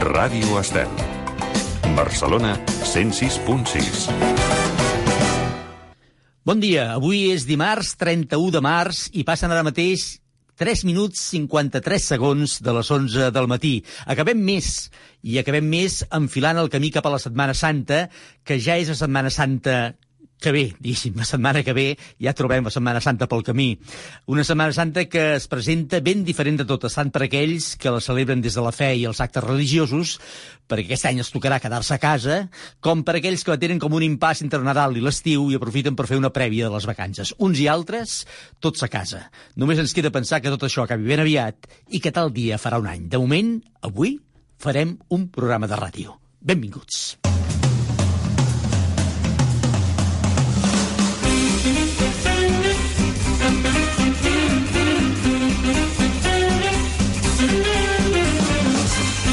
Ràdio Estel. Barcelona 106.6. Bon dia, avui és dimarts 31 de març i passen ara mateix 3 minuts 53 segons de les 11 del matí. Acabem més, i acabem més enfilant el camí cap a la Setmana Santa, que ja és la Setmana Santa que ve, diguéssim, la setmana que ve ja trobem la Setmana Santa pel camí. Una Setmana Santa que es presenta ben diferent de totes, tant per aquells que la celebren des de la fe i els actes religiosos, perquè aquest any els tocarà quedar-se a casa, com per aquells que la tenen com un impàs entre Nadal i l'estiu i aprofiten per fer una prèvia de les vacances. Uns i altres, tots a casa. Només ens queda pensar que tot això acabi ben aviat i que tal dia farà un any. De moment, avui, farem un programa de ràdio. Benvinguts.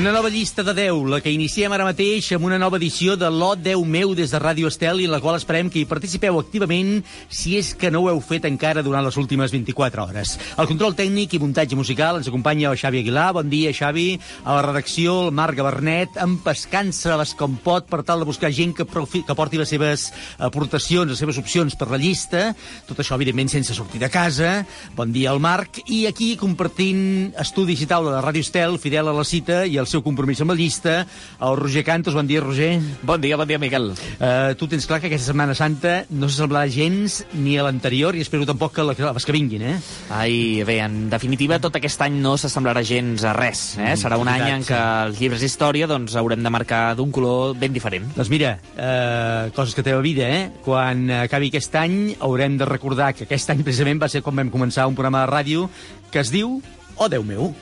Una nova llista de 10, la que iniciem ara mateix amb una nova edició de l'O 10 meu des de Ràdio Estel i en la qual esperem que hi participeu activament si és que no ho heu fet encara durant les últimes 24 hores. El control tècnic i muntatge musical ens acompanya el Xavi Aguilar. Bon dia, Xavi. A la redacció, el Marc Gabernet, empescant-se les com pot per tal de buscar gent que, que porti les seves aportacions, les seves opcions per la llista. Tot això, evidentment, sense sortir de casa. Bon dia al Marc. I aquí, compartint estudis i taula de Ràdio Estel, fidel a la cita i el seu compromís amb la llista, el Roger Cantos. Bon dia, Roger. Bon dia, bon dia, Miquel. Uh, tu tens clar que aquesta Setmana Santa no s'assemblarà gens ni a l'anterior i espero tampoc que les que vinguin, eh? Ai, bé, en definitiva, tot aquest any no s'assemblarà gens a res. Eh? Serà un any en què els llibres d'història doncs, haurem de marcar d'un color ben diferent. Doncs mira, uh, coses que té la vida, eh? Quan acabi aquest any haurem de recordar que aquest any precisament va ser quan vam començar un programa de ràdio que es diu Oh, Déu meu.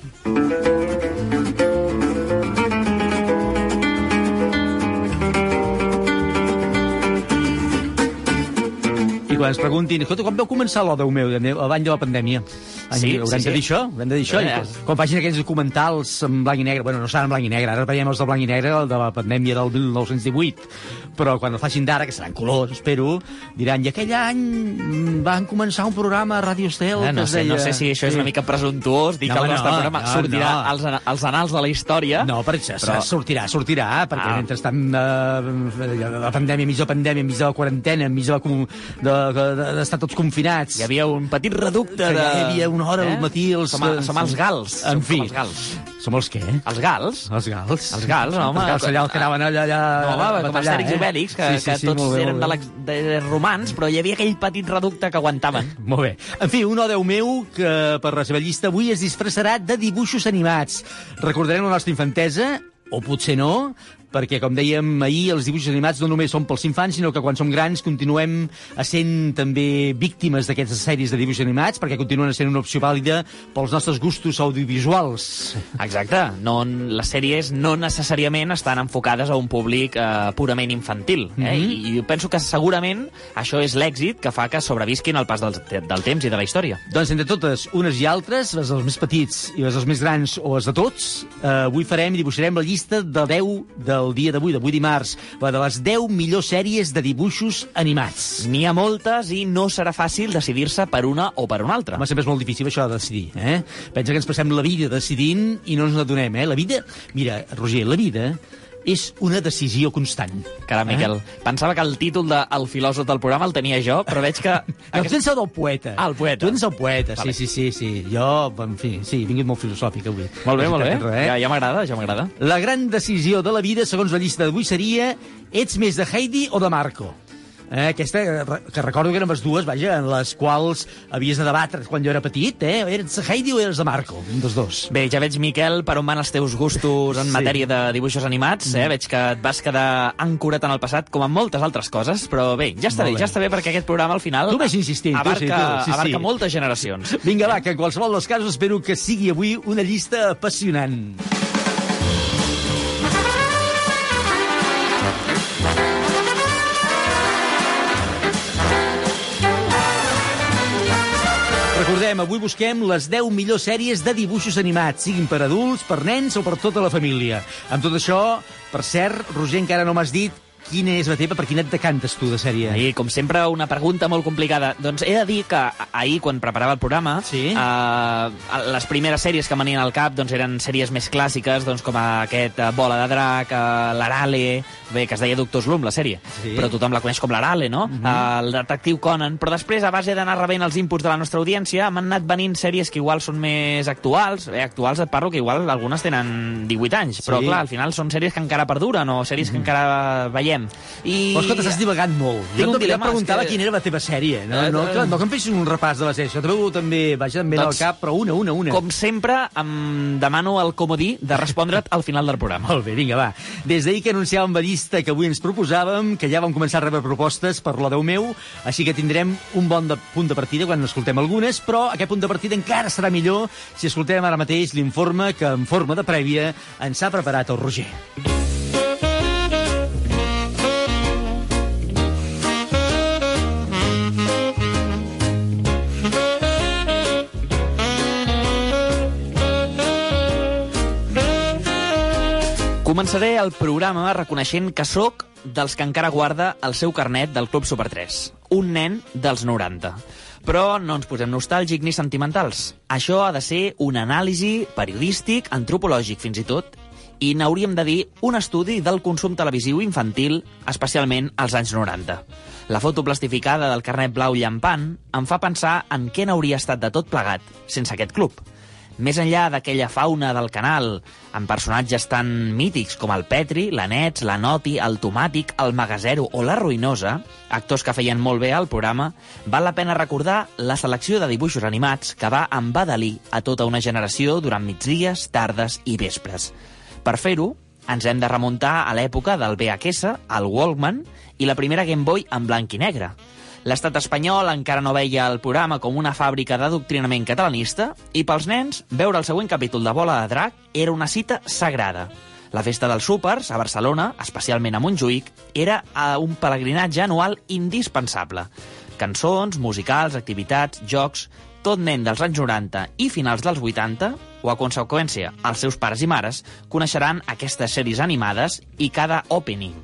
Quan ens preguntin, escolta, quan vau començar l'O Déu meu, l'any de la pandèmia? Any, sí, haurem sí, de dir sí. això, haurem de dir això. Eh, I, quan facin aquells documentals en blanc i negre, bueno, no seran en blanc i negre, ara veiem els de blanc i negre, el de la pandèmia del 1918, però quan el facin d'ara, que seran colors, espero, diran, i aquell any mm, van començar un programa a Ràdio Estel Eh, que no, es sé, deia... no sé si això és una mica presumptuós, dir No, que el nostre no, programa no, sortirà no. Als, als anals de la història. No, per això però- sortirà, sortirà, perquè Ah. mentrestant eh, la pandèmia, enmig de la pandèmia, enmig de la quarantena, enmig de la com- de- de- d'estar tots confinats, Hi havia un petit reducte de... hi havia una hora al matí... Els, Som, a- som els gals. En som, fi. Els gals. Som els què? Els gals? Els gals. Els gals, home. Els gals allà que anaven allà... allà No, home, a com batallar, Astèrix Obèlix, que, Sí, sí, que sí, tots bé, eren de, de romans, però hi havia aquell petit reducte que aguantaven. Molt bé. En fi, un odeu meu que per la seva llista avui es disfressarà de dibuixos animats. Recordarem la nostra infantesa, o potser no, perquè, com dèiem ahir, els dibuixos animats no només són pels infants, sinó que quan som grans continuem sent també víctimes d'aquestes sèries de dibuixos animats, perquè continuen sent una opció vàlida pels nostres gustos audiovisuals. Exacte. No, les sèries no necessàriament estan enfocades a un públic eh, purament infantil. Eh? Mhm. I, I penso que segurament això és l'èxit que fa que sobrevisquin al pas del, del temps i de la història. Doncs entre totes, unes i altres, les dels més petits i les dels més grans o les de tots, eh, avui farem i dibuixarem la llista de 10 del dia d'avui, d'avui dimarts, la de les 10 millors sèries de dibuixos animats. N'hi ha moltes i no serà fàcil decidir-se per una o per una altra. Home, sempre és molt difícil això de decidir, eh? Pensa que ens passem la vida decidint i no ens n'adonem, eh? La vida... Mira, Roger, la vida és una decisió constant. Caram, Miquel, pensava que el títol de El filòsof del programa el tenia jo, però veig que... No, tu ets el del poeta. Ah, el poeta. Tu ets el poeta, Vale. sí, sí, sí, sí. Jo, en fi, sí, he vingut molt filosòfic avui. Molt bé, molt bé. Res, eh? Ja, ja m'agrada, ja m'agrada. La gran decisió de la vida, segons la llista d'avui, seria ets més de Heidi o de Marco? Eh, aquesta, eh, que recordo que eren les dues, vaja, en les quals havies de debatre quan jo era petit, eh? Eres de Heidi o eres de Marco? Un dels dos. Bé, ja veig, Miquel, per on van els teus gustos en Sí. matèria de dibuixos animats. Eh? Veig que et vas quedar ancorat en el passat, com en moltes altres coses, però bé, ja està bé, bé. ja està bé, perquè aquest programa, al final, Tu ves insistint, tu abarca, sí, tu, sí, abarca sí. moltes generacions. Vinga, va, que en qualsevol dels casos espero que sigui avui una llista apassionant. Recordem, avui busquem les 10 millors sèries de dibuixos animats, siguin per adults, per nens o per tota la família. Amb tot això, per cert, Roger, encara no m'has dit quina és la teva, per quina et decantes tu de sèrie? I, com sempre, una pregunta molt complicada. Doncs he de dir que ahir, quan preparava el programa, Sí? eh, les primeres sèries que venien al cap doncs, eren sèries més clàssiques, doncs, com aquest eh, Bola de Drac, eh, l'Arale, bé, que es deia Doctor Slum, la sèrie, Sí. però tothom la coneix com l'Arale, no? Mhm. eh, el detectiu Conan, però després, a base d'anar rebent els inputs de la nostra audiència, m'han anat venint sèries que igual són més actuals, bé, actuals et parlo que igual algunes tenen 18 anys, però Sí. clar, al final són sèries que encara perduren o sèries que encara veiem. I... Però escolta, estàs divagant molt. Jo un et preguntava que- quina era la teva sèrie. No, Eh, no, eh, que, no que em fessis un repàs de la sèrie. Això també, també vaja, em ve al Doncs, cap, però una, una, una. Com sempre, em demano el comodí de respondre't al final del programa. Molt bé, vinga, va. Des d'ahir que anunciàvem la llista que avui ens proposàvem, que ja vam començar a rebre propostes per la Déu meu, així que tindrem un bon de, punt de partida quan escoltem algunes, però aquest punt de partida encara serà millor si escoltem ara mateix l'informe que, en forma de prèvia, ens ha preparat el Roger. Començaré el programa reconeixent que sóc dels que encara guarda el seu carnet del Club Super 3. Un nen dels 90. Però no ens posem nostàlgic ni sentimentals. Això ha de ser un anàlisi periodístic, antropològic fins i tot, i n'hauríem de dir un estudi del consum televisiu infantil, especialment als anys 90. La foto plastificada del carnet blau llampant em fa pensar en què n'hauria estat de tot plegat sense aquest club. Més enllà d'aquella fauna del canal, amb personatges tan mítics com el Petri, la Nets, la Noti, el Tomàtic, el Magazero o la Ruïnosa, actors que feien molt bé al programa, val la pena recordar la selecció de dibuixos animats que va embadalir a tota una generació durant migdies, tardes i vespres. Per fer-ho, ens hem de remuntar a l'època del VHS, el Walkman i la primera Game Boy en blanc i negre. L'estat espanyol encara no veia el programa com una fàbrica d'adoctrinament catalanista i pels nens, veure el següent capítol de Bola de Drac era una cita sagrada. La festa dels súpers, a Barcelona, especialment a Montjuïc, era eh, un pelegrinatge anual indispensable. Cançons, musicals, activitats, jocs... Tot nen dels anys 90 i finals dels 80, o a conseqüència, els seus pares i mares, coneixeran aquestes sèries animades i cada opening.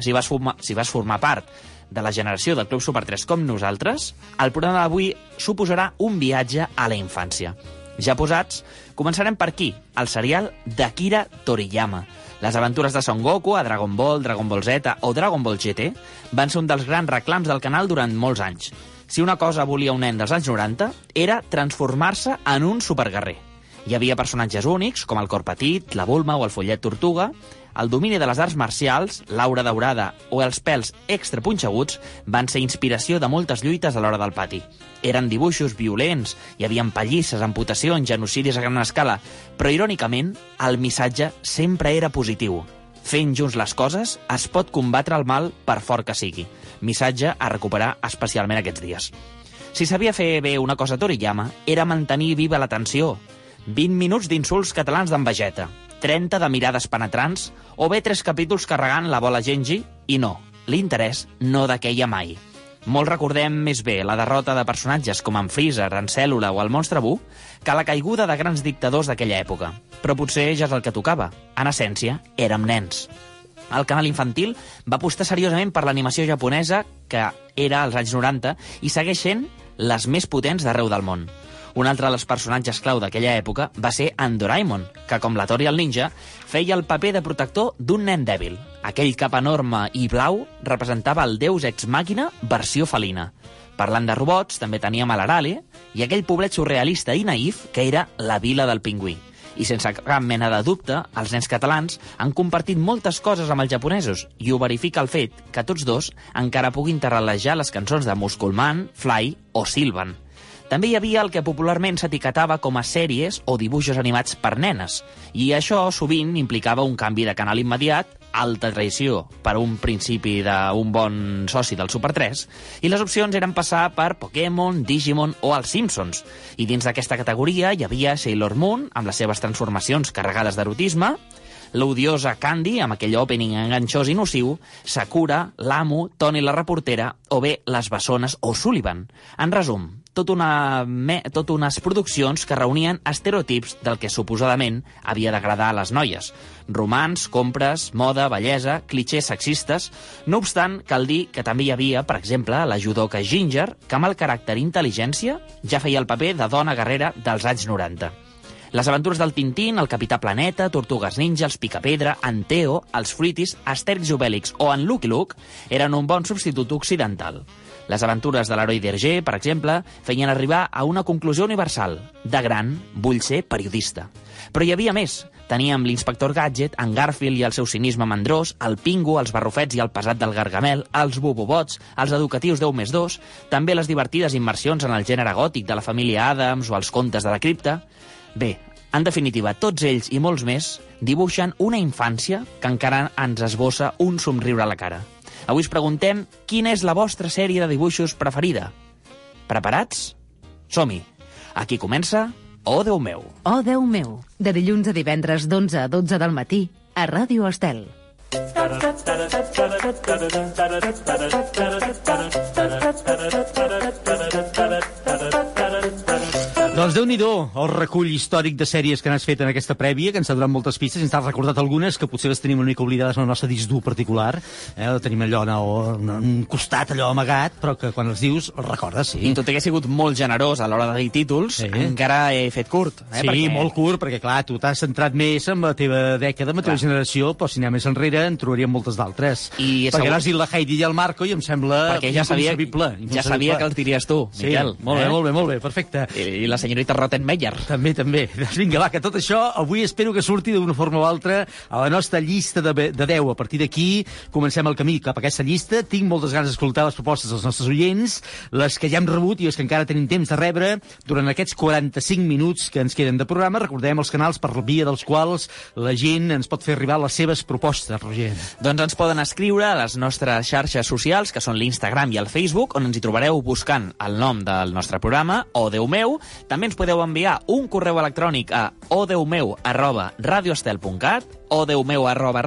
Si vas formar, si vas formar part de la generació del Club Super 3 com nosaltres, el programa d'avui suposarà un viatge a la infància. Ja posats, començarem per aquí, el serial d'Akira Toriyama. Les aventures de Son Goku a Dragon Ball, Dragon Ball Z o Dragon Ball GT van ser un dels grans reclams del canal durant molts anys. Si una cosa volia un nen dels anys 90, era transformar-se en un superguerrer. Hi havia personatges únics, com el cor petit, la Bulma o el follet tortuga. El domini de les arts marcials, l'aura daurada o els pèls extra punxeguts van ser inspiració de moltes lluites a l'hora del pati. Eren dibuixos violents, hi havia pallisses, amputacions, genocidis a gran escala, però irònicament el missatge sempre era positiu. Fent junts les coses es pot combatre el mal per fort que sigui. Missatge a recuperar especialment aquests dies. Si sabia fer bé una cosa Toriyama, era mantenir viva la tensió. 20 minuts d'insults catalans d'en Vegeta, 30 de mirades penetrants, o bé tres capítols carregant la bola Genji, i no, l'interès no dequeia mai. Molt recordem més bé la derrota de personatges com en Freezer, en Cèl·lula o el Monstre Bu que la caiguda de grans dictadors d'aquella època. Però potser ja és el que tocava. En essència, érem nens. El canal infantil va apostar seriosament per l'animació japonesa, que era als anys 90, i segueix sent les més potents d'arreu del món. Un altre dels personatges clau d'aquella època va ser en Doraemon, que, com la Tori el ninja, feia el paper de protector d'un nen dèbil. Aquell cap enorme i blau representava el deus ex màquina versió felina. Parlant de robots, també teníem a l'Arale i aquell poblet surrealista i naïf que era la vila del pingüí. I sense cap mena de dubte, els nens catalans han compartit moltes coses amb els japonesos i ho verifica el fet que tots dos encara puguin terralejar les cançons de Musculman, Fly o Silvan. També hi havia el que popularment s'etiquetava com a sèries o dibuixos animats per nenes, i això sovint implicava un canvi de canal immediat, alta traïció per un principi d'un bon soci del Super 3, i les opcions eren passar per Pokémon, Digimon o els Simpsons. I dins d'aquesta categoria hi havia Sailor Moon, amb les seves transformacions carregades d'erotisme, l'odiosa Candy, amb aquell opening enganxós i nociu, Sakura, l'Amo, Tony la reportera, o bé les bessones o Sullivan. En resum, tot, una, me, tot unes produccions que reunien estereotips del que suposadament havia d'agradar a les noies. Romans, compres, moda, bellesa, clichés sexistes... No obstant, cal dir que també hi havia, per exemple, la judoka Ginger, que amb el caràcter intel·ligència ja feia el paper de dona guerrera dels anys 90. Les aventures del Tintín, el Capità Planeta, Tortugues Ninja, els Picapedra, en Teo, els Fruitis, Astèrix Obèlix o en Lucky Luke eren un bon substitut occidental. Les aventures de l'heroi d'Hergé, per exemple, feien arribar a una conclusió universal. De gran, vull ser periodista. Però hi havia més. Teníem l'inspector Gadget, en Garfield i el seu cinisme mandrós, el Pingo, els barrufets i el pesat del Gargamel, els bubobots, els educatius 10 més 2, també les divertides immersions en el gènere gòtic de la família Adams o els contes de la cripta... Bé, en definitiva, tots ells i molts més dibuixen una infància que encara ens esbossa un somriure a la cara. Avui us preguntem quina és la vostra sèrie de dibuixos preferida. Preparats? Som-hi. Aquí comença Oh, Déu meu. Oh, Déu meu, de dilluns a divendres d'11 a 12 del matí a Ràdio Estel. Doncs déu nhi el recull històric de sèries que n'has fet en aquesta prèvia, que ens ha donat moltes pistes, i ens has recordat algunes que potser les tenim una mica oblidades en el nostre disc dur particular. Eh? Tenim allò en un costat allò amagat, però que quan els dius els recordes, sí. I tot i que he sigut molt generós a l'hora de dir títols, sí. encara he fet curt. Eh? Sí, perquè... molt curt, perquè clar, tu t'has centrat més en la teva dècada, en la teva clar. generació, però si anem més enrere en trobaríem moltes d'altres. I perquè segur... has dit la Heidi i el Marco i em sembla perquè ja sabia, ja sabia que els diries tu, Miquel. Sí, molt bé, eh? molt bé, molt bé, perfecte. I, i la senyorita Rottenmeier. També, també. Doncs vinga, va, que tot això avui espero que surti d'una forma o altra a la nostra llista de, de 10. A partir d'aquí comencem el camí cap a aquesta llista. Tinc moltes ganes d'escoltar les propostes dels nostres oients, les que ja hem rebut i les que encara tenim temps de rebre durant aquests 45 minuts que ens queden de programa. Recordem els canals per via dels quals la gent ens pot fer arribar les seves propostes, Roger. Doncs ens poden escriure a les nostres xarxes socials, que són l'Instagram i el Facebook, on ens hi trobareu buscant el nom del nostre programa, o Déu meu. També ens podeu enviar un correu electrònic a odeumeu arroba radioestel.cat odeumeu arroba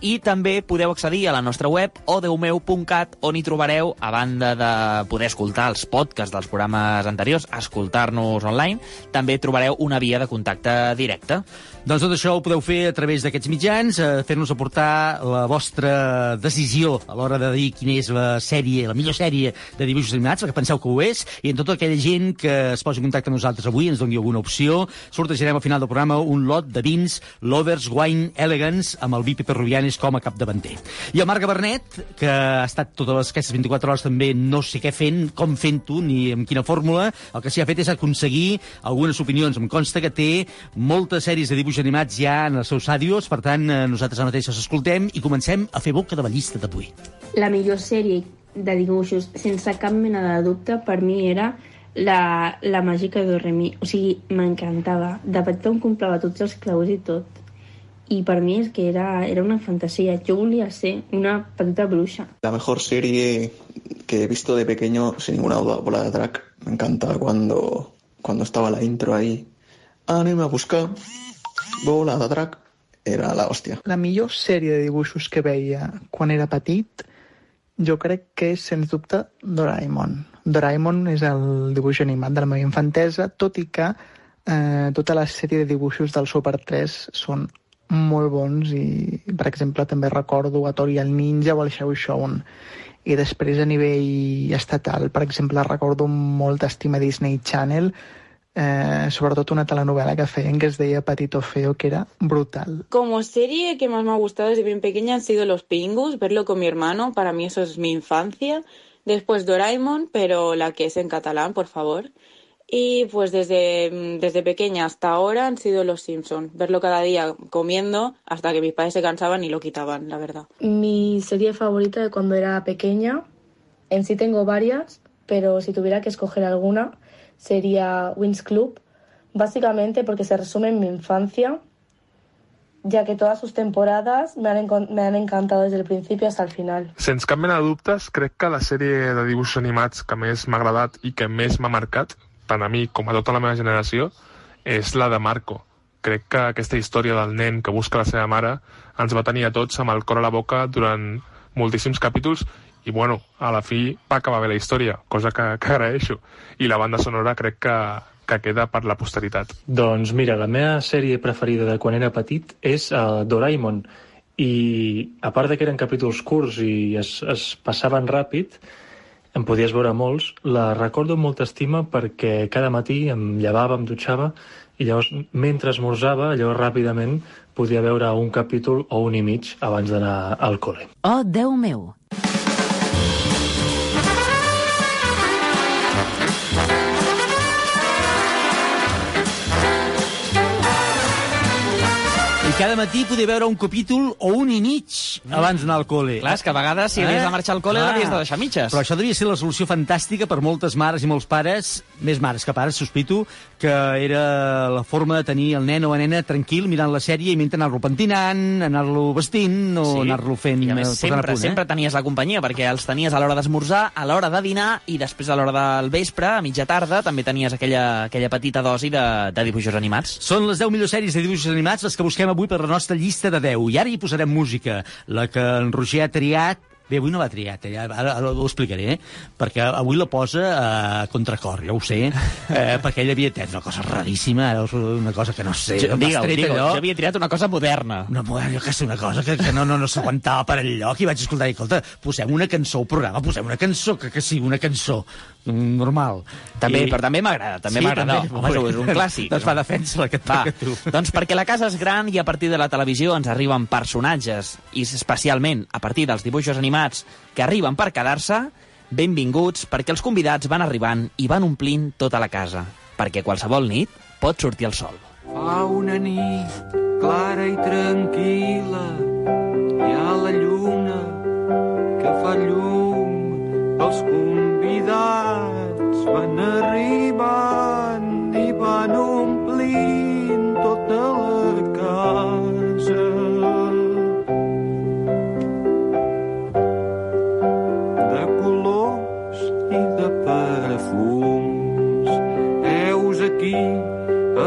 i també podeu accedir a la nostra web odeumeu.cat on hi trobareu, a banda de poder escoltar els podcasts dels programes anteriors, escoltar-nos online, també trobareu una via de contacte directe. Doncs tot això ho podeu fer a través d'aquests mitjans, eh, fer-nos aportar la vostra decisió a l'hora de dir quina és la sèrie, la millor sèrie de dibuixos animats, que penseu que ho és, i en tota aquella gent que es posi en contacte amb nosaltres avui, ens doni alguna opció, sortejarem al final del programa un lot de vins Lovers Wine Elegance amb el Vipi Perrubianes com a capdavanter. I el Marc Gabernet, que ha estat totes aquestes 24 hores també no sé què fent, com fent-ho, ni amb quina fórmula, el que s'hi ha fet és aconseguir algunes opinions. Em consta que té moltes sèries de dibuixos animats ja en els seus àdios, per tant, eh, nosaltres mateix els escoltem i comencem a fer boca de la llista d'avui. La millor sèrie de dibuixos, sense cap mena de dubte, per mi era la, la màgica de Remi. O sigui, m'encantava. De petita em comprava tots els claus i tot. I per mi és que era, era una fantasia. Jo volia ser una petita bruixa. La mejor serie que he visto de pequeño, sin ninguna duda, Bola de Drac. Me encanta cuando, cuando estaba la intro ahí. Anem a buscar Bola de drac era la hòstia. La millor sèrie de dibuixos que veia quan era petit jo crec que és, sens dubte, Doraemon. Doraemon és el dibuix animat de la meva infantesa, tot i que eh, tota la sèrie de dibuixos del Super 3 són molt bons i, per exemple, també recordo a Tori el Ninja o el Xiao Shoun. I després a nivell estatal, per exemple, recordo molt estima Disney Channel, eh, sobretot una telenovela que feien que es deia Patito Feo, que era brutal. Como serie que más me ha gustado desde bien pequeña han sido Los Pingus, verlo con mi hermano, para mí eso es mi infancia. Después Doraemon, pero la que es en catalán, por favor. Y pues desde, desde pequeña hasta ahora han sido Los Simpson. Verlo cada día comiendo hasta que mis padres se cansaban y lo quitaban, la verdad. Mi serie favorita de cuando era pequeña, en sí tengo varias, pero si tuviera que escoger alguna, sería Wings Club, básicamente porque se resume en mi infancia, ya que todas sus temporadas me han, me han encantado desde el principio hasta el final. Sense cap mena de dubtes, crec que la sèrie de dibuixos animats que més m'ha agradat i que més m'ha marcat, tant a mi com a tota la meva generació, és la de Marco. crec que aquesta història del nen que busca la seva mare ens va tenir a tots amb el cor a la boca durant moltíssims capítols i bueno, a la fi va acabar bé la història, cosa que, que agraeixo. I la banda sonora crec que, que queda per la posteritat. Doncs mira, la meva sèrie preferida de quan era petit és uh, Doraemon. I a part de que eren capítols curts i es, es passaven ràpid, en podies veure molts, la recordo amb molta estima perquè cada matí em llevava, em dutxava, i llavors, mentre esmorzava, allò ràpidament podia veure un capítol o un i mig abans d'anar al col·le. Oh, Déu meu! Cada matí podia veure un capítol o un i mig abans d'anar al col·le. Clar, és que a vegades si havies de marxar al col·le l'havies de deixar mitges. Però això devia ser la solució fantàstica per moltes mares i molts pares, més mares que pares, sospito, que era la forma de tenir el nen o la nena tranquil mirant la sèrie i mentre anar-lo pentinant, anar-lo vestint o Sí. anar-lo fent... I a més, eh, sempre, punt, sempre tenies la companyia, perquè els tenies a l'hora d'esmorzar, a l'hora de dinar i després a l'hora del vespre, a mitja tarda, també tenies aquella, aquella petita dosi de, de dibuixos animats. Són les 10 millors sèries de dibuixos animats les que busquem avui per la nostra llista de 10. I ara hi posarem música, la que en Roger ha triat Bé, avui no l'ha triat, eh? ara, ara ho explicaré, perquè avui la posa a contracor, ja ho sé, eh, perquè ell havia tret una cosa raríssima, us- una cosa que no sé, Jo, digue'l, digue'l, jo havia triat una cosa moderna. Una, bueno, jo que sé, una cosa que, que no, no, no s'aguantava per enlloc i vaig escoltar i, escolta, posem una cançó al programa, posem una cançó, que, que sigui una cançó normal. També, però també m'agrada, també m'agrada. Home, és un clàssic. Doncs fa defensa la que et Va, toca tu. doncs perquè la casa és gran i a partir de la televisió ens arriben personatges, i especialment a partir dels dibuixos animats que arriben per quedar-se, benvinguts perquè els convidats van arribant i van omplint tota la casa, perquè qualsevol nit pot sortir el sol. Fa una nit clara i tranquil·la, hi ha la lluna que fa llum. Els convidats van arribant i van omplint tota la casa.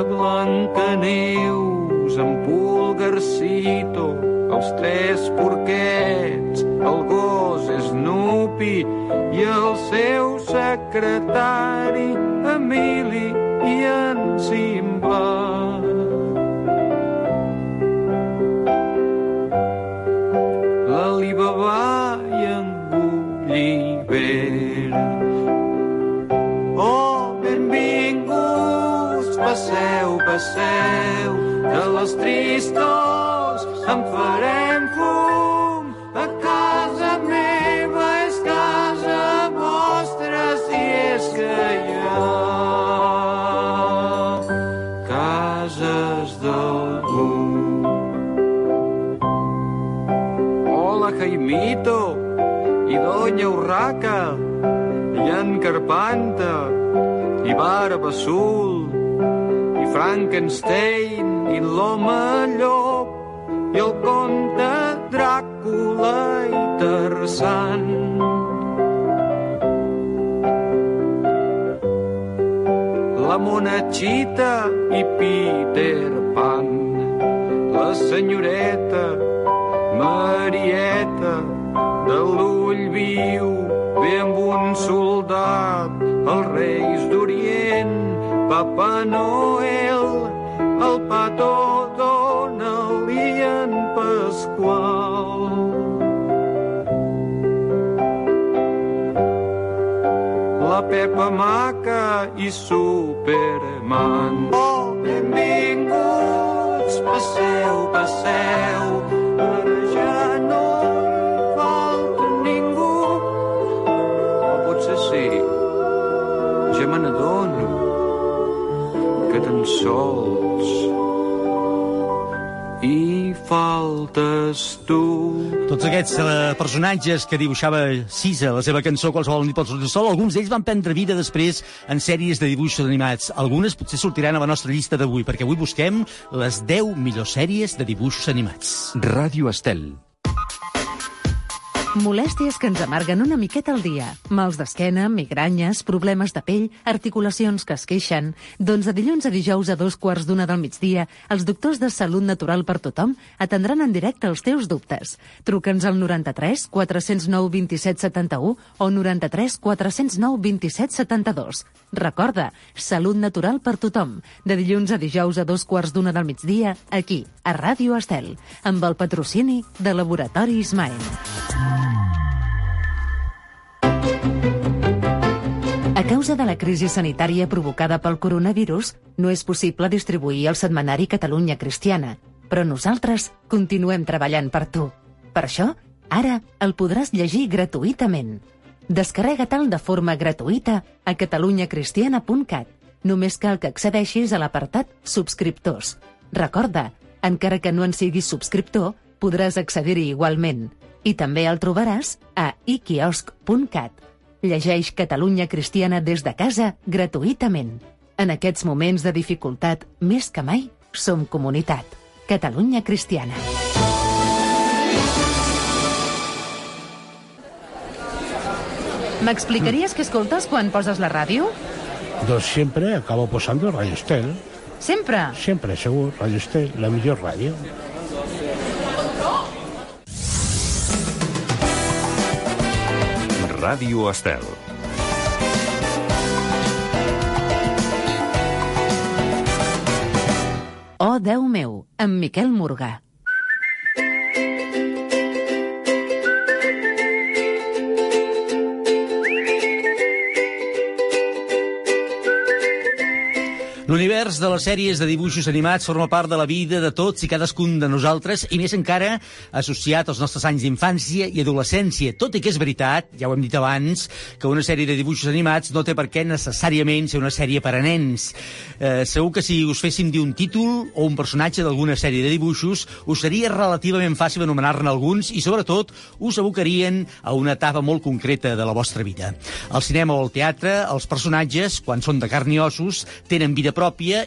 Blancaneus, en Pulgarcito, els tres porquets, el gos Snoopy i el seu secretari Emili i en Simba. L'Alibaba i en Gulliver. Passeu, passeu, de les tristors en farem fum. A casa meva és casa vostra, si és que hi ha cases d'algú. Hola, Jaimito i Doña Urraca i en Carpanta i Barba i Frankenstein i l'home llop i el conte Dràcula i Tarzan. La monachita i Peter Pan, la senyoreta Marieta de l'ull viu ve amb un soldat els reis d'Orient Papa Noel el petó Donald i en Pasqual la Pepa Maca i Superman. Oh, benvinguts, passeu, passeu, ara ja no falta ningú. O potser sí, ja me n'adono que tan sols faltes tu. Tots aquests eh, personatges que dibuixava Sisa, la seva cançó Qualsevol nit el sol, alguns d'ells van prendre vida després en sèries de dibuixos animats. Algunes potser sortiran a la nostra llista d'avui, perquè avui busquem les 10 millors sèries de dibuixos animats. Ràdio Estel. Molèsties que ens amarguen una miqueta al dia. Mals d'esquena, migranyes, problemes de pell, articulacions que es queixen. Doncs de dilluns a dijous a dos quarts d'una del migdia, els doctors de Salut Natural per Tothom atendran en directe els teus dubtes. Truca'ns al 93 409 27 71 o 93 409 27 72. Recorda, Salut Natural per Tothom. De dilluns a dijous a dos quarts d'una del migdia, aquí, a Ràdio Estel, amb el patrocini de Laboratori Ismael. A causa de la crisi sanitària provocada pel coronavirus, no és possible distribuir el setmanari Catalunya Cristiana, però nosaltres continuem treballant per tu. Per això, ara el podràs llegir gratuïtament. Descarrega-te'l de forma gratuïta a catalunyacristiana.cat. Només cal que accedeixis a l'apartat Subscriptors. Recorda, encara que no en siguis subscriptor, podràs accedir-hi igualment. I també el trobaràs a iquiosc.cat. Llegeix Catalunya Cristiana des de casa gratuïtament. En aquests moments de dificultat, més que mai, som comunitat. Catalunya Cristiana. M'explicaries què escoltes quan poses la ràdio? Pues siempre acabo posando Radio Estel. Sempre? Siempre, seguro. Radio Estel, la mejor radio. Ràdio Estel. Oh, Déu meu, amb Miquel Morgà. L'univers de les sèries de dibuixos animats forma part de la vida de tots i cadascun de nosaltres, i més encara associat als nostres anys d'infància i adolescència. Tot i que és veritat, ja ho hem dit abans, que una sèrie de dibuixos animats no té per què necessàriament ser una sèrie per a nens. Eh, segur que si us féssim dir un títol o un personatge d'alguna sèrie de dibuixos, us seria relativament fàcil anomenar-ne alguns i, sobretot, us abocarien a una etapa molt concreta de la vostra vida. Al cinema o al teatre, els personatges, quan són de carn i ossos, tenen vida pròpia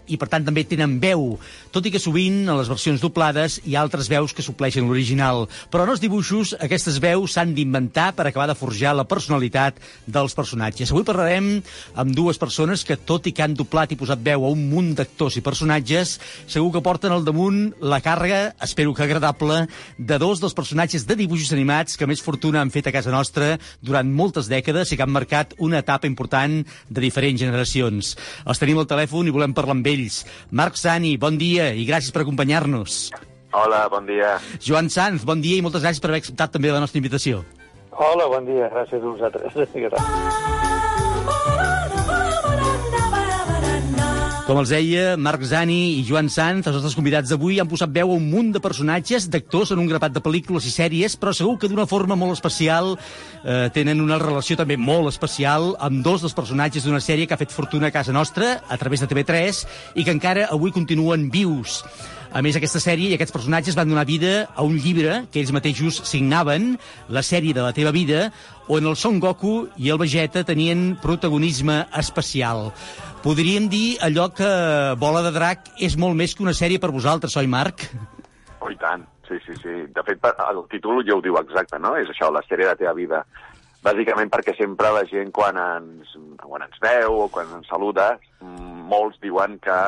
i, per tant, també tenen veu, tot i que sovint, a les versions doblades, hi ha altres veus que supleixen l'original. Però en els dibuixos, aquestes veus s'han d'inventar per acabar de forjar la personalitat dels personatges. Avui parlarem amb dues persones que, tot i que han doblat i posat veu a un munt d'actors i personatges, segur que porten al damunt la càrrega, espero que agradable, de dos dels personatges de dibuixos animats que més fortuna han fet a casa nostra durant moltes dècades i que han marcat una etapa important de diferents generacions. Els tenim al telèfon i volem parlar amb ells. Marc Sani, bon dia i gràcies per acompanyar-nos. Hola, bon dia. Joan Sanz, bon dia i moltes gràcies per haver acceptat també la nostra invitació. Hola, bon dia. Gràcies a vosaltres. Com els deia, Marc Zani i Joan Sanz, els nostres convidats d'avui, han posat veu a un munt de personatges, d'actors en un grapat de pel·lícules i sèries, però segur que d'una forma molt especial eh, tenen una relació també molt especial amb dos dels personatges d'una sèrie que ha fet fortuna a casa nostra, a través de TV3, i que encara avui continuen vius. A més, aquesta sèrie i aquests personatges van donar vida a un llibre que ells mateixos signaven, la sèrie de la teva vida, on el Son Goku i el Vegeta tenien protagonisme especial. Podríem dir allò que Bola de Drac és molt més que una sèrie per vosaltres, oi, Marc? Oh, i tant. Sí, sí, sí. De fet, el títol ja ho diu exacte, no? És això, la sèrie de la teva vida. Bàsicament perquè sempre la gent, quan ens, quan ens veu o quan ens saluda, molts diuen que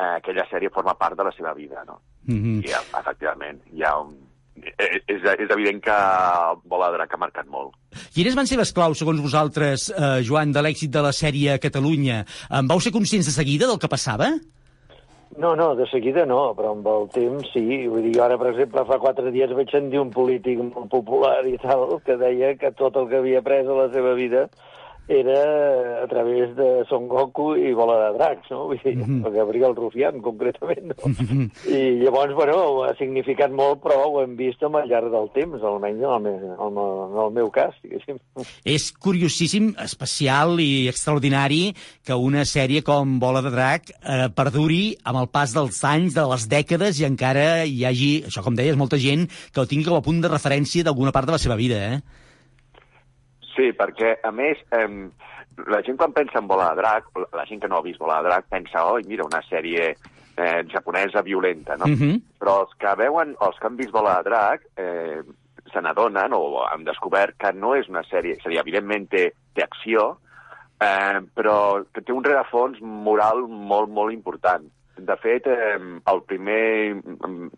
eh, aquella sèrie forma part de la seva vida, no? Mm -hmm. I, efectivament, hi ha un, és, és evident que Bola de Drac ha marcat molt. Quines van ser les claus, segons vosaltres, eh, Joan, de l'èxit de la sèrie a Catalunya? En vau ser conscients de seguida del que passava? No, no, de seguida no, però amb el temps sí. Vull dir, ara, per exemple, fa quatre dies vaig sentir un polític molt popular i tal que deia que tot el que havia après a la seva vida era a través de Son Goku i Bola de Dracs, no? Vull dir, mm -hmm. Gabriel Rufián, concretament, no? Mm -hmm. I llavors, bueno, ha significat molt, però ho hem vist al llarg del temps, almenys en el, meu, en el meu cas, diguéssim. És curiosíssim, especial i extraordinari que una sèrie com Bola de Drac eh, perduri amb el pas dels anys, de les dècades, i encara hi hagi, això com deies, molta gent que ho tingui com a punt de referència d'alguna part de la seva vida, eh? Sí, perquè, a més, eh, la gent quan pensa en Bola de Drac, la gent que no ha vist Bola de Drac pensa, oi, mira, una sèrie eh, japonesa violenta, no? Mhm. Però els que veuen, els que han vist Bola de Drac, eh, se n'adonen o han descobert que no és una sèrie... És a dir, evidentment té, té acció, eh, però que té un rerefons moral molt, molt important. De fet, eh, el primer,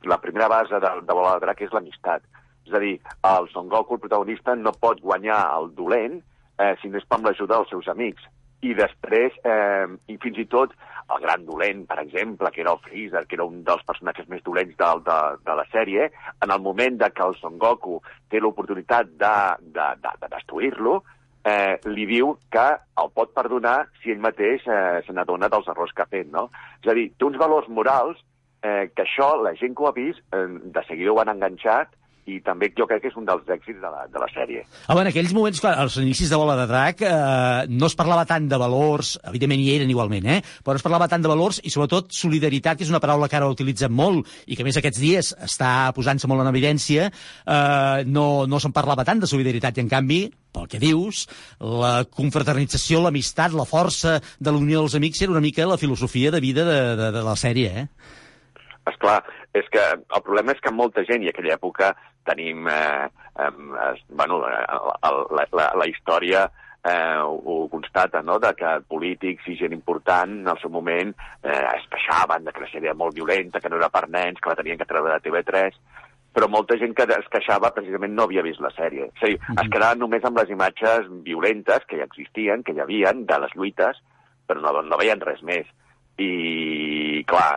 la primera base de, de Bola de Drac és l'amistat. És a dir, el Son Goku, el protagonista, no pot guanyar el dolent eh, si no és amb l'ajuda dels seus amics. I després, eh, i fins i tot, el gran dolent, per exemple, que era el Freezer, que era un dels personatges més dolents de, de, de la sèrie, en el moment de que el Son Goku té l'oportunitat de, de, de, de destruir-lo, eh, li diu que el pot perdonar si ell mateix eh, se n'adona dels errors que ha fet, no? És a dir, té uns valors morals eh, que això, la gent que ho ha vist, eh, de seguida ho han enganxat i també jo crec que és un dels èxits de la, de la sèrie. Home, en aquells moments, clar, als inicis de Bola de Drac, eh, no es parlava tant de valors, evidentment hi eren igualment, eh? però es parlava tant de valors i sobretot solidaritat, que és una paraula que ara utilitzem molt i que més aquests dies està posant-se molt en evidència, eh, no, no se'n parlava tant de solidaritat i en canvi pel que dius, la confraternització, l'amistat, la força de la unió dels amics era una mica la filosofia de vida de, de, de la sèrie, eh? És clar, és que el problema és que molta gent, i a aquella època tenim, eh, eh, bueno, la, la, la, història eh, ho constata, no?, de que polítics i gent important en el seu moment eh, es queixaven de que la sèrie era molt violenta, que no era per nens, que la tenien que treure de TV3, però molta gent que es queixava precisament no havia vist la sèrie. És a dir, es quedaven només amb les imatges violentes que ja existien, que hi havien, de les lluites, però no, no veien res més i clar,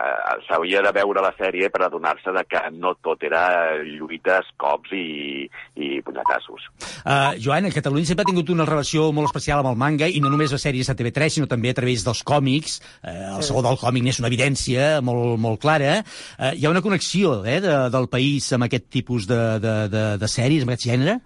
s'hauria de veure la sèrie per adonar-se de que no tot era lluites, cops i, i punyetassos. Uh, Joan, Catalunya sempre ha tingut una relació molt especial amb el manga, i no només les sèries de TV3, sinó també a través dels còmics. Uh, el segon del còmic n'és una evidència molt, molt clara. Uh, hi ha una connexió eh, de, del país amb aquest tipus de, de, de, de sèries, amb aquest gènere?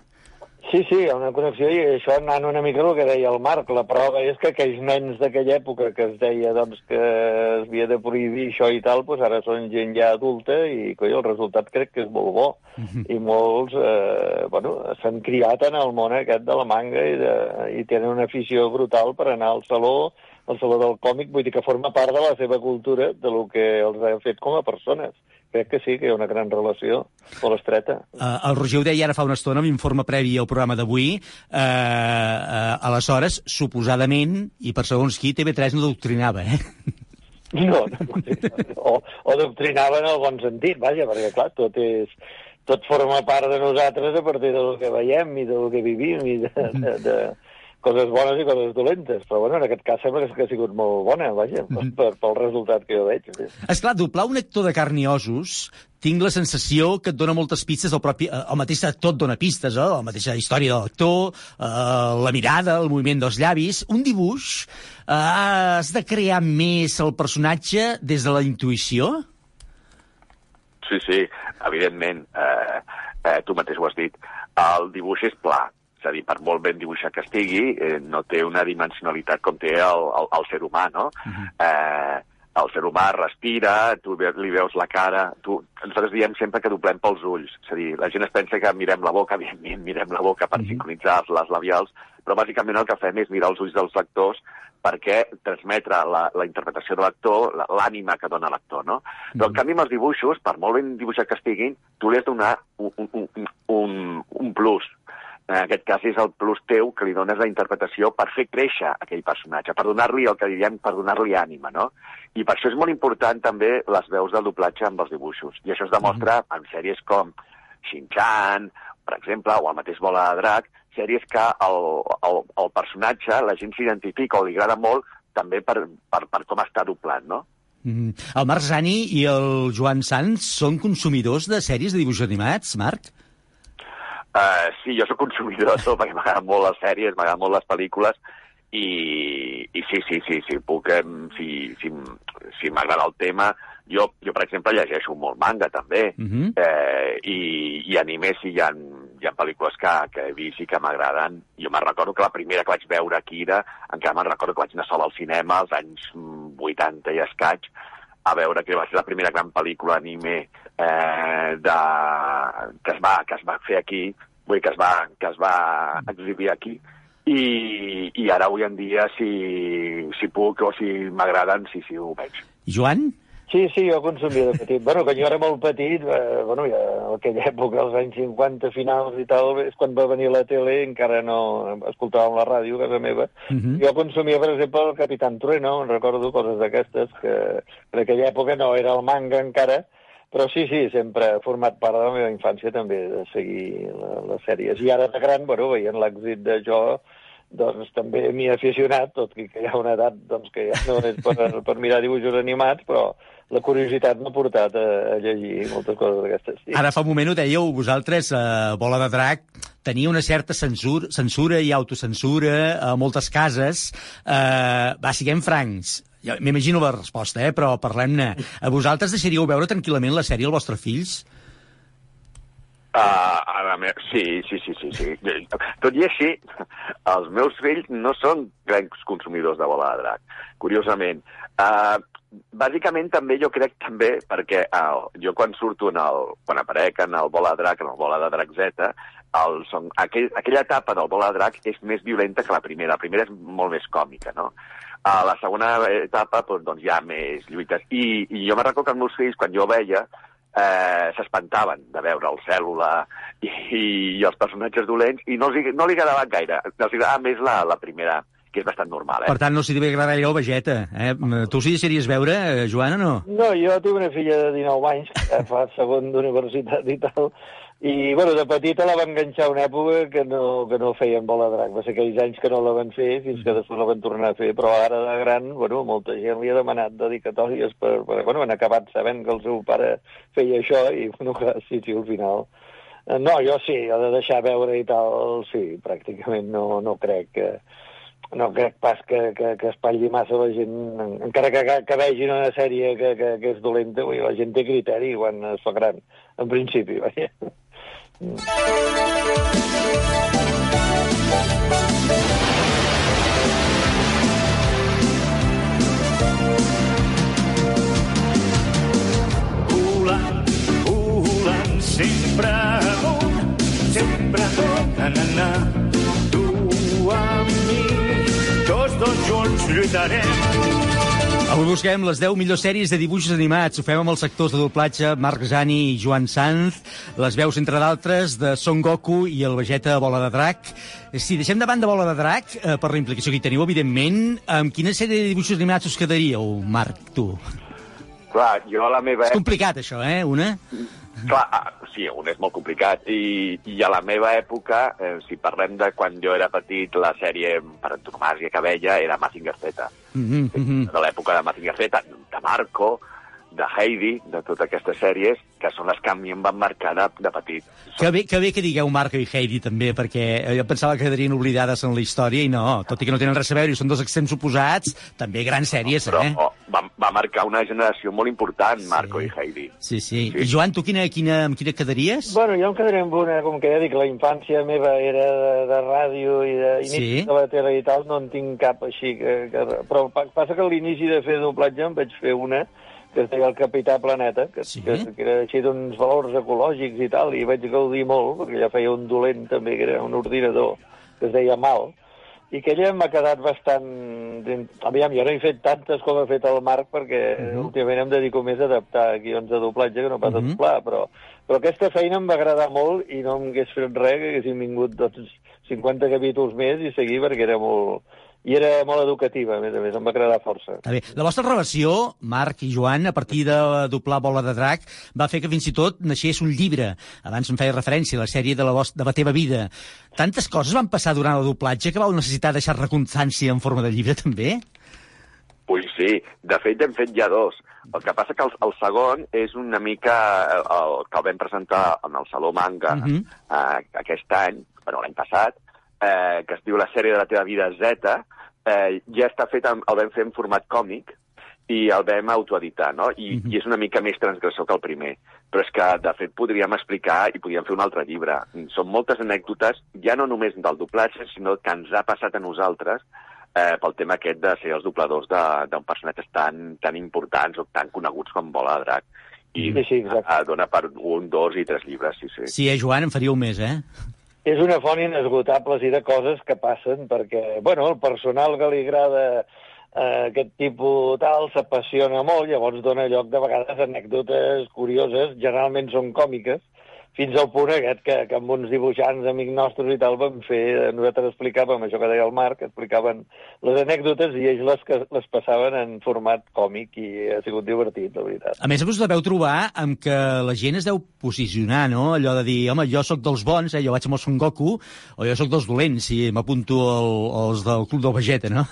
Sí, sí, hi ha una connexió i això anant una mica el que deia el Marc. La prova és que aquells nens d'aquella època que es deia doncs, que es havia de prohibir això i tal, doncs ara són gent ja adulta i coi, el resultat crec que és molt bo. Uh -huh. I molts eh, bueno, s'han criat en el món aquest de la manga i, de, i tenen una afició brutal per anar al saló el Saló del Còmic, vull dir que forma part de la seva cultura, de lo que els ha fet com a persones. Crec que sí, que hi ha una gran relació molt estreta. Uh, el Roger ho deia ara fa una estona, amb informe previ al programa d'avui. Uh, uh, aleshores, suposadament, i per segons qui, TV3 no doctrinava, eh? No, no, o, o doctrinava en el bon sentit, vaja, perquè clar, tot és tot forma part de nosaltres a partir del que veiem i del que vivim i de, de, de, coses bones i coses dolentes, però bueno, en aquest cas sembla que ha sigut molt bona, vaja, mm -hmm. per, pel resultat que jo veig. Sí. Esclar, doblar un actor de carn i ossos, tinc la sensació que et dona moltes pistes, el, propi, el mateix actor et dona pistes, eh? la mateixa història de l'actor, eh, la mirada, el moviment dels llavis, un dibuix, eh, has de crear més el personatge des de la intuïció? Sí, sí, evidentment, eh, eh, tu mateix ho has dit, el dibuix és pla, és a dir, per molt ben dibuixat que estigui, eh, no té una dimensionalitat com té el, el, el ser humà, no? Uh -huh. eh, el ser humà respira, tu li veus la cara... Tu... Nosaltres diem sempre que doblem pels ulls. És a dir, la gent es pensa que mirem la boca, evidentment mirem la boca per uh -huh. sincronitzar les labials, però bàsicament el que fem és mirar els ulls dels lectors perquè transmetre la, la interpretació de l'actor, l'ànima que dona l'actor, no? Però, en canvi, amb els dibuixos, per molt ben dibuixat que estiguin, tu li has de donar un, un, un, un plus, en aquest cas és el plus teu que li dones la interpretació per fer créixer aquell personatge, per donar-li el que diríem, per donar-li ànima, no? I per això és molt important també les veus del doblatge amb els dibuixos. I això es demostra en sèries com Shin-Chan, per exemple, o el mateix Bola de Drac, sèries que el, el, el personatge, la gent s'identifica o li agrada molt també per, per, per com està doblat, no? Mm. El Marc Zani i el Joan Sanz són consumidors de sèries de dibuixos animats, Marc? Uh, sí, jo sóc consumidor de tot, perquè m'agraden molt les sèries, m'agraden molt les pel·lícules, i, i sí, sí, sí, sí, puc, si, si, si m'agrada el tema, jo, jo, per exemple, llegeixo molt manga, també, uh -huh. eh, i, i anime sí, hi ha, hi ha pel·lícules que, que he vist i que m'agraden. Jo me'n recordo que la primera que vaig veure aquí era, encara me'n recordo que vaig anar sol al cinema als anys 80 i escaig, a veure que va ser la primera gran pel·lícula anime eh, de, que, es va, que es va fer aquí, vull dir, que es va, que es va exhibir aquí, i, i ara avui en dia si, si puc o si m'agraden, sí, sí, ho veig. Joan? Sí, sí, jo consumia de petit. bueno, quan jo era molt petit, eh, bueno, ja en aquella època, als anys 50 finals i tal, és quan va venir la tele, encara no escoltàvem la ràdio a casa meva. Mhm. Jo consumia, per exemple, el Capitán Trueno, en recordo coses d'aquestes, que en aquella època no era el manga encara, però sí, sí, sempre ha format part de la meva infància també, de seguir la, les sèries. I ara de gran, bueno, veient l'èxit de jo, doncs també m'hi he aficionat, tot i que hi ha una edat doncs, que ja no és per, per mirar dibuixos animats, però la curiositat m'ha portat a, a llegir moltes coses d'aquestes. Sí. Ara fa un moment ho dèieu, vosaltres, eh, Bola de Drac, tenia una certa censura, censura i autocensura a moltes cases. Eh, va, siguem francs. Ja M'imagino la resposta, eh? però parlem-ne. A vosaltres deixaríeu veure tranquil·lament la sèrie als vostres fills? Uh, a me... sí, sí, sí, sí, sí. Tot i així, els meus fills no són grans consumidors de bola de drac, curiosament. Uh, bàsicament també jo crec també perquè uh, jo quan surto en el, quan aparec en el bola de drac, en el bola de drac Z, el, son, aquell, aquella etapa del bola de drac és més violenta que la primera. La primera és molt més còmica, no? A la segona etapa, doncs, doncs hi ha més lluites. I, i jo me recordo que els meus fills, quan jo veia, eh, s'espantaven de veure el cèl·lula i, i els personatges dolents i no, els, no li agradaven gaire. Els agradava més la, la primera, que és bastant normal, eh? Per tant, no s'hi devia agradar gaire el Vegeta. Eh? Tu s'hi deixaries veure, eh, Joana, no? No, jo tinc una filla de 19 anys, que fa segon d'universitat i tal, i, bueno, de petita la va enganxar una època que no, que no feien bola de drac. Va ser aquells anys que no la van fer, fins que després la van tornar a fer, però ara de gran, bueno, molta gent li ha demanat dedicatòries per, per bueno, han acabat sabent que el seu pare feia això, i, bueno, clar, sí, sí, al final... Eh, No, jo sí, jo de deixar veure i tal, sí, pràcticament no, no crec que no crec pas que, que, que espatlli massa la gent, encara que, que, que vegin una sèrie que, que, que és dolenta, vull la gent té criteri quan es fa gran, en principi, vaja. Volant, volant, sempre amunt, sempre amunt, na, na, na. Tu amb mi, tots dos junts lluitarem. Avui busquem les 10 millors sèries de dibuixos animats. Ho fem amb els actors de doblatge Marc Zani i Joan Sanz, les veus, entre d'altres, de Son Goku i el Vegeta Bola de Drac. Si deixem de banda Bola de Drac, eh, per la implicació que hi teniu, evidentment, amb quina sèrie de dibuixos animats us quedaríeu, Marc, tu? Clar, jo a la meva... És complicat, això, eh, una? Clar, ah, sí, un és molt complicat. I, i a la meva època, eh, si parlem de quan jo era petit, la sèrie per antonomàsia que veia era Mazinger Z. Mm -hmm. De l'època de Mazinger Z, de Marco, de Heidi, de totes aquestes sèries, que són les que a mi em van marcar de, de petit. Que bé, que bé que digueu Marco i Heidi, també, perquè eh, jo pensava que quedarien oblidades en la història, i no, tot i que no tenen res a veure, i són dos extrems oposats, també grans sèries, Però eh? oh, va, va marcar una generació molt important, Marco i Heidi. Sí, sí. I Joan, tu quina, quina, amb quina quedaries? Bueno, jo em quedaré amb una, com que ja dic, la infància meva era de, de ràdio i d'inici Sí. de la tele i tal, no en tinc cap així. Que, que, però pa- passa que a l'inici de fer doblatge em vaig fer una que es deia el Capità Planeta, que, sí? que, que era així d'uns valors ecològics i tal, i vaig gaudir molt, perquè ja feia un dolent també, que era un ordinador, que es deia Mal, i que ella m'ha quedat bastant... Aviam, jo no he fet tantes com ha fet el Marc, perquè uh -huh. últimament em dedico més a adaptar guions de doblatge que no pas a doblar, però, però aquesta feina em va agradar molt i no em hagués fet res, que haguessin vingut doncs, 50 capítols més i seguir perquè era molt... I era molt educativa, a més a més, em va agradar força. Està bé. La vostra relació, Marc i Joan, a partir de doblar Bola de Drac, va fer que fins i tot naixés un llibre. Abans em feia referència a la sèrie de la, vos- de la teva vida. Tantes coses van passar durant el doblatge que vau necessitar deixar-ne constància en forma de llibre, també? Ui, sí. De fet, hem fet ja dos. El que passa que el, el segon és una mica el, el que el vam presentar en el Saló Manga uh -huh. eh, aquest any, bueno, l'any passat, eh, que es diu La sèrie de la teva vida Z, eh, ja està fet, en, el vam fer en format còmic, i el vam autoeditar, no? I, uh -huh. I és una mica més transgressor que el primer. Però és que, de fet, podríem explicar i podríem fer un altre llibre. Són moltes anècdotes, ja no només del doblatge, sinó que ens ha passat a nosaltres eh, pel tema aquest de ser els dobladors de- d'un personatges tan, tan importants o tan coneguts com Bola de Drac. I Sí, sí, dona per un, dos i tres llibres, sí, sí. Sí, eh, Joan, en faríeu més, eh? És una font inesgotable sí, de coses que passen, perquè, bueno, el personal que li agrada eh, aquest tipus tal s'apassiona molt, llavors dona lloc de vegades anècdotes curioses, generalment són còmiques, fins al punt aquest que, que amb uns dibuixants amics nostres i tal vam fer, eh, nosaltres explicàvem això que deia el Marc, explicaven les anècdotes i ells les, que, les passaven en format còmic i ha sigut divertit, la veritat. A més, us deveu trobar amb que la gent es deu posicionar, no? Allò de dir, home, jo sóc dels bons, eh? jo vaig amb el Son Goku, o jo sóc dels dolents, si m'apunto al, als del Club del Vegeta, no?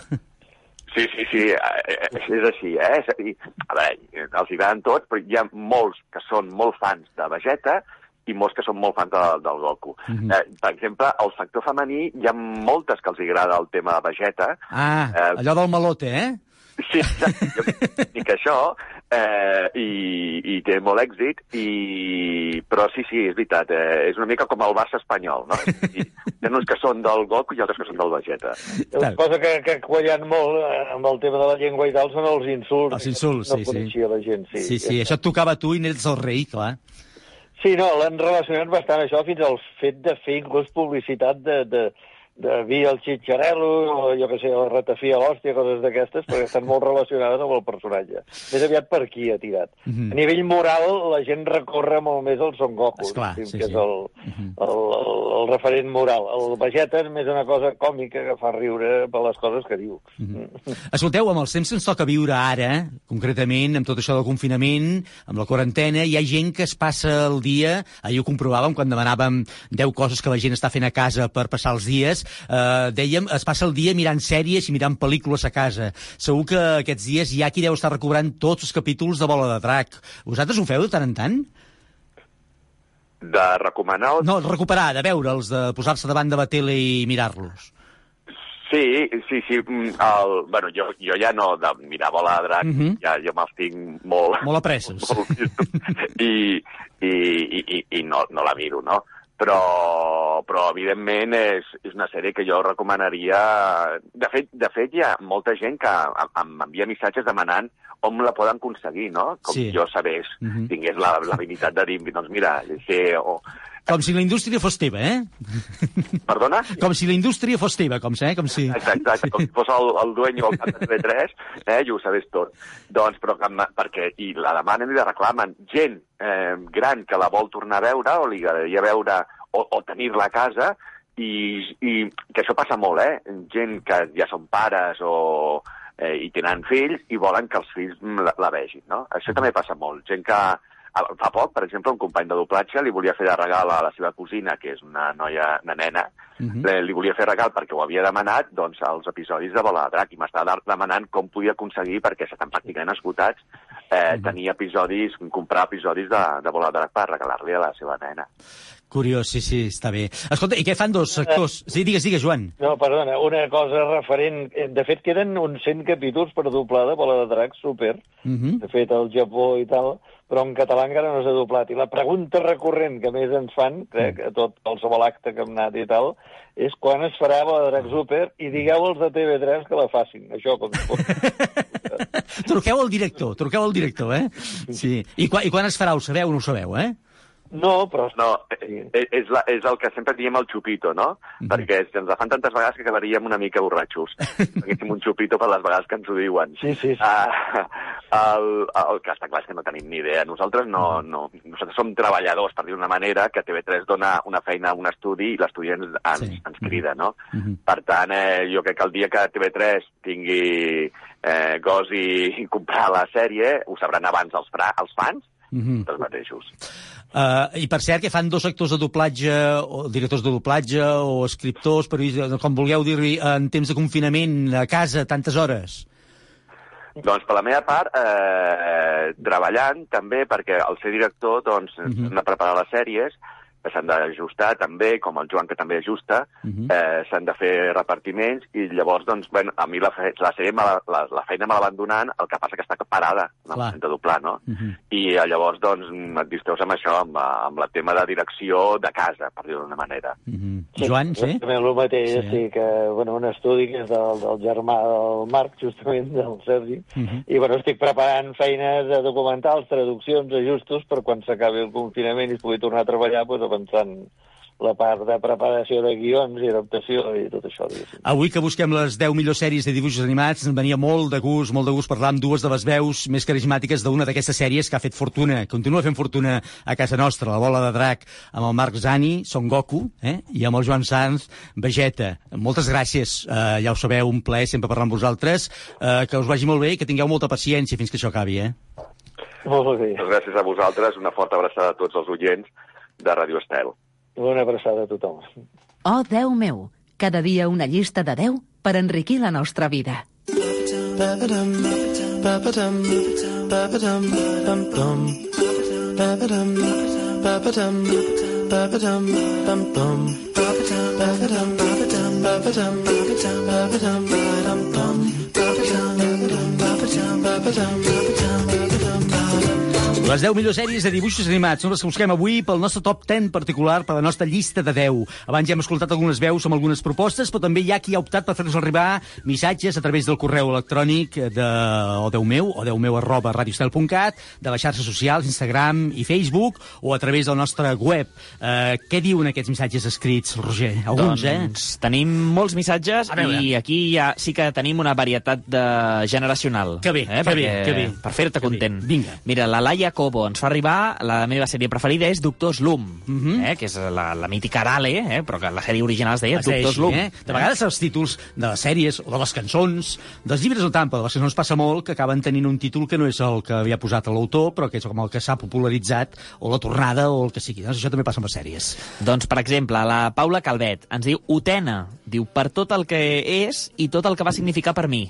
Sí, sí, sí, eh, eh, és així, eh? És a dir, a veure, els hi agraden tots, però hi ha molts que són molt fans de Vegeta i molts que són molt fans de, del Goku. Mm Mhm. -hmm. eh, per exemple, al sector femení hi ha moltes que els agrada el tema de Vegeta. Ah, Eh, allò del malote, eh? Sí, exacte. jo dic això, eh, i, i té molt èxit, i... però sí, sí, és veritat, eh, és una mica com el Barça espanyol, no? I, hi ha uns que són del Goku i altres que són del Vegeta. Una cosa que, que ha quallat molt eh, amb el tema de la llengua i tal són els insults. Els insults, no sí, sí. coneixia la gent, sí. Sí, sí, això et tocava a tu i n'ets el rei, clar. Sí, no, l'han relacionat bastant això fins al fet de fer inclús publicitat de, de, de vi al xitxarelo, o jo que sé, la ratafia a l'hòstia, coses d'aquestes, perquè estan molt relacionades amb el personatge. Més aviat per aquí ha tirat. Mhm. A nivell moral, la gent recorre molt més al Son Goku, Esclar, sí, que sí. és el, el, el, el referent moral. El Vegeta és més una cosa còmica que fa riure per les coses que diu. Escolteu, amb els ens toca viure ara, concretament, amb tot això del confinament, amb la quarantena, hi ha gent que es passa el dia, ahir ho comprovàvem quan demanàvem 10 coses que la gent està fent a casa per passar els dies, eh, dèiem, es passa el dia mirant sèries i mirant pel·lícules a casa. Segur que aquests dies hi ha qui deu estar recobrant tots els capítols de Bola de Drac. Vosaltres ho feu de tant en tant? De recomanar... No, recuperar, de veure'ls, de posar-se davant de la tele i mirar-los. Sí, sí, sí. mm, El, bueno, jo, jo ja no de mirar bola de drac, Mhm. ja, jo me'ls tinc molt... Molt apresses. molt I, i, i, i, i no, no la miro, no? Però, però evidentment, és, és una sèrie que jo recomanaria... De fet, de fet, hi ha molta gent que em- m'envia missatges demanant on la poden aconseguir, no? Com Sí. jo sabés, Mhm. tingués la- l'habilitat de dir, doncs mira, sé... O... Com si la indústria fos teva, eh? Perdona? Com si la indústria fos teva, com, eh? com si... Exacte, exacte, com si fos el, el dueño o el cap de TV3, eh, i ho sabés tot. Doncs, però perquè, i la demanen i la reclamen, gent eh, gran que la vol tornar a veure, o li agradaria veure, o, o tenir-la a casa, i, i que això passa molt, eh? Gent que ja són pares o, eh, i tenen fills i volen que els fills la, la vegin, no? Això també passa molt. Gent que fa poc, per exemple, un company de doblatge li volia fer de regal a la seva cosina, que és una noia, una nena, Mhm. eh, li volia fer regal perquè ho havia demanat doncs, als episodis de Bola de Drac i m'estava de- demanant com podia aconseguir, perquè s'estan pràcticament esgotats, eh, tenir episodis, comprar episodis de, de Bola de Drac per regalar-li a la seva nena. Curiós, sí, sí, està bé. Escolta, i què fan dos sectors? Sí, digues, digues, Joan. No, perdona, una cosa referent... eh, De fet, queden uns 100 capítols per doblar de Bola de Drac, super. Uh -huh. De fet, al Japó i tal, però en català encara no s'ha doblat. I la pregunta recurrent que més ens fan, crec, a tot qualsevol acte que hem anat i tal, és quan es farà Bola de Drac Super i digueu als de TV3 que la facin. Això, com es pot. Truqueu al director, truqueu al director, eh? Sí. I, quan, I quan es farà, ho sabeu o no ho sabeu, eh? No, però... No, eh, eh, és, la, és el que sempre diem el xupito, no? Perquè ens la fan tantes vegades que quedaríem una mica borratxos. Haguéssim un xupito per les vegades que ens ho diuen. Sí, sí. sí. Uh, el, el que està clar és que no tenim ni idea. Nosaltres no, no, nosaltres som treballadors, per dir d'una manera, que TV3 dona una feina a un estudi i l'estudi ens, ens, Sí. ens crida, no? Mhm. Per tant, eh, jo crec que el dia que TV3 tingui eh, gos i, comprar la sèrie, ho sabran abans els, fra, els fans, Mhm. dels mateixos. Uh, I per cert, que fan dos actors de doblatge, o directors de doblatge, o escriptors, periodistes, com vulgueu dir-hi, en temps de confinament, a casa, tantes hores? Doncs per la meva part, eh, treballant també, perquè al ser director doncs, Mhm. hem de preparar les sèries, que s'han d'ajustar també, com el Joan que també ajusta, Mhm. eh, s'han de fer repartiments i llavors, doncs, bueno, a mi la, fe la sèrie, me la, la, la feina me la van donant, el que passa que està parada en el Clar. moment de doblar, no? Mhm. I eh, llavors, doncs, et distreus amb això, amb, amb el tema de direcció de casa, per dir-ho d'una manera. Mhm. Joan, sí? També el mateix, Sí. sí, sí que, bueno, un estudi que és del, del germà del Marc, justament, del Sergi, Mhm. i, bueno, estic preparant feines de documentals, traduccions, ajustos, per quan s'acabi el confinament i es pugui tornar a treballar, doncs, avançant la part de preparació de guions i adaptació i tot això. Diguéssim. Avui que busquem les 10 millors sèries de dibuixos animats, ens venia molt de gust, molt de gust parlar amb dues de les veus més carismàtiques d'una d'aquestes sèries que ha fet fortuna, continua fent fortuna a casa nostra, La bola de drac, amb el Marc Zani, Son Goku, eh? i amb el Joan Sanz, Vegeta. Moltes gràcies, eh, ja ho sabeu, un plaer sempre parlar amb vosaltres, eh, que us vagi molt bé i que tingueu molta paciència fins que això acabi, eh? Molt bé. Moltes gràcies a vosaltres, una forta abraçada a tots els oients de Radio Estel. Una abraçada a tothom. Oh, Déu meu, cada dia una llista de 10 per enriquir la nostra vida. Les 10 millors sèries de dibuixos animats són les que busquem avui pel nostre top 10 particular, per la nostra llista de 10. Abans ja hem escoltat algunes veus amb algunes propostes, però també hi ha qui ha optat per fer-nos arribar missatges a través del correu electrònic de o Déu meu, o Déu meu arroba radiostel.cat, de les xarxes socials, Instagram i Facebook, o a través del nostre web. Eh, què diuen aquests missatges escrits, Roger? Alguns, doncs, tenim molts missatges i aquí ja sí que tenim una varietat de generacional. Que bé, eh? que bé, Perquè- que bé. Per fer-te content. Vinga. Mira, la Laia Cobo ens fa arribar, la meva sèrie preferida és Doctor Slum, Mhm. eh? que és la, la mítica Arale, eh? però que la sèrie original es deia Es deia Doctor així, Slum. Eh? De vegades els títols de les sèries o de les cançons, dels llibres no tant, però de les cançons passa molt que acaben tenint un títol que no és el que havia posat l'autor, però que és com el que s'ha popularitzat, o la tornada, o el que sigui. Doncs això també passa amb les sèries. Doncs, per exemple, la Paula Calvet ens diu Utena, diu per tot el que és i tot el que va significar per mi.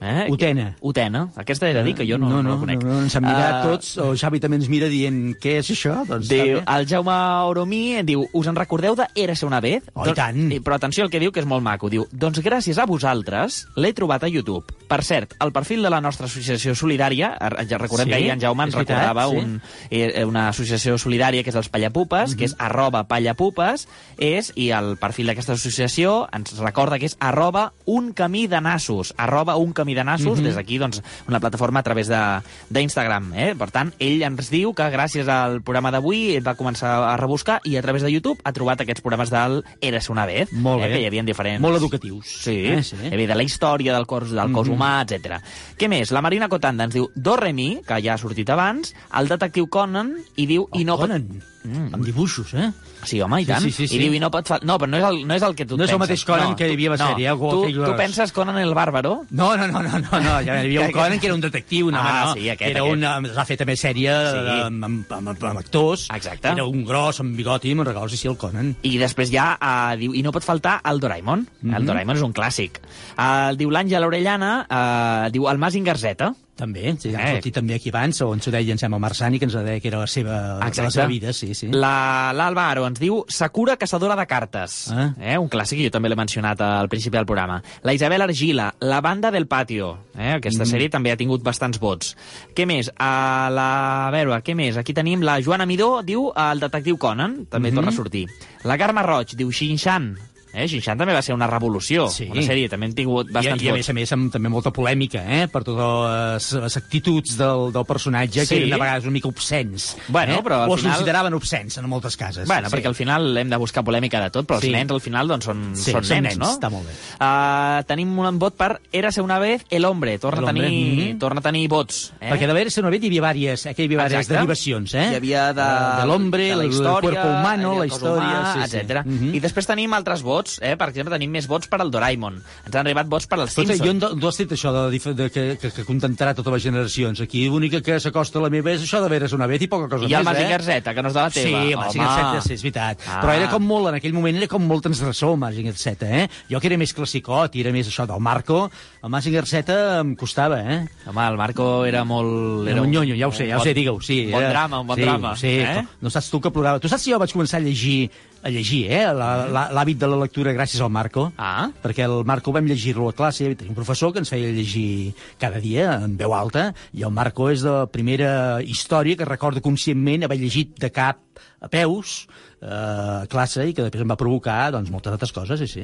Eh? Utena. Utena. Aquesta he de dir que jo no, no, no, no, la conec. No, no, ens han mirat Ah, tots, o Xavi també ens mira dient què és això? Doncs Diu, el Jaume Oromí diu, us en recordeu de Érase una vez? Oh, i tant. Però atenció al que diu, que és molt maco. Diu, doncs gràcies a vosaltres l'he trobat a YouTube. Per cert, el perfil de la nostra associació solidària, ja recordem Sí, que ahir en Jaume ens veritat, recordava sí. un, eh, una associació solidària que és els Pallapupes, que és Mhm. arroba Pallapupes, és, i el perfil d'aquesta associació ens recorda que és arroba un camí de nassos, arroba un camí de nassos, Mhm. des d'aquí, doncs, una plataforma a través de- d'Instagram. Eh? Per tant, ell ens diu que gràcies al programa d'avui va començar a rebuscar i a través de YouTube ha trobat aquests programes del Eres una vez, Molt eh? bé. que hi havia diferents... Molt educatius. Sí, Eh, eh, sí. Hi havia de la història del cos, del cos Mhm. humà, etc. Què més? La Marina Cotanda ens diu Doremi, que ja ha sortit abans, el detectiu Conan, i diu... i no Conan, mm. amb dibuixos, eh? Sí, home, i Sí, tant. sí, sí, sí. I diu, i no pot fa... No, però no és el, no és el que tu No és et el penses. mateix Conan que hi havia a la no, sèrie, algú Tu, tu penses Conan el Bàrbaro? No, no, no, no, no, no. ja hi havia un Conan que era un detectiu, no, Ah, no, sí, aquest, que era aquest. una, va fer també sèrie Sí. sí. amb, amb, amb, amb, actors. Exacte. Era un gros, amb bigoti, me'n recordo, sí, el Conan. I després ja uh, diu, i no pot faltar el Doraemon. Mhm. El Doraemon és un clàssic. Uh, diu l'Àngela Orellana, uh, diu el Mas Ingarzeta. També, sí, Eh. sortit també aquí abans, on s'ho deia, em sembla, Marsani, que ens deia que era la seva, la seva vida, sí, sí. La- L'Alba Aro ens diu Sakura, caçadora de cartes. Ah. Eh? Un clàssic, jo també l'he mencionat al principi del programa. La Isabel Argila, La banda del patio. Eh? Aquesta Mm. sèrie també ha tingut bastants vots. Què més? A, la... a veure, què més? Aquí tenim la Joana Midó, diu el detectiu Conan, també Mhm. torna a sortir. La Carme Roig, diu Xinxan. Eh? Xinxan també va ser una revolució. Sí. Una sèrie, també hem tingut I, bastants I a vots. més a més amb també molta polèmica, eh? Per totes les, les actituds del, del personatge, Sí. que eren a vegades una mica obscens. Bueno, eh? però al o es final- consideraven obscens en moltes cases. Bueno, sí. perquè al final hem de buscar polèmica de tot, però els Sí. nens al final doncs, són, Sí, són, són nens, nens, no? està molt bé. Uh, tenim un vot per Érase una vez el hombre. Torna, El a hombre, tenir, mhm. torna a tenir vots. Eh? Perquè de veure si no hi havia diverses, aquí hi havia diverses derivacions, eh? Hi havia de, de l'hombre, de el, cuerpo humano, la història... humà, sí, sí. etc. Mhm. I després tenim altres vots, eh? per exemple, tenim més vots per al Doraemon. Ens han arribat vots per als Escolta, Simpsons. jo no, no has dit això de, dif- de que, que, que contentarà totes les generacions. Aquí l'única que s'acosta a la meva és això de veres una vez i poca cosa I més, el Màgic eh? Garzeta, que no és de la teva. Sí, el Home. Garzeta, sí, és veritat. Ah. Però era com molt, en aquell moment era com molt transgressor, el Màgic Garzeta, eh? Jo que era més classicot i era més això del Marco, el Màgic Garzeta em costava, eh? Home, el Marco era molt... Era un nyonyo, ja ho sé, ja ho sé, digue-ho, sí. Un bon era- drama, un bon sí, drama. Sí, eh? no saps tu que plorava. Tu saps si jo vaig començar a llegir a llegir, eh, la- l'hàbit de la lectura gràcies al Marco, Ah. perquè el Marco vam llegir-lo a classe, hi havia un professor que ens feia llegir cada dia en veu alta, i el Marco és de la primera història que recordo conscientment haver llegit de cap a peus, eh, a classe, i que després em va provocar doncs, moltes altres coses, sí, sí.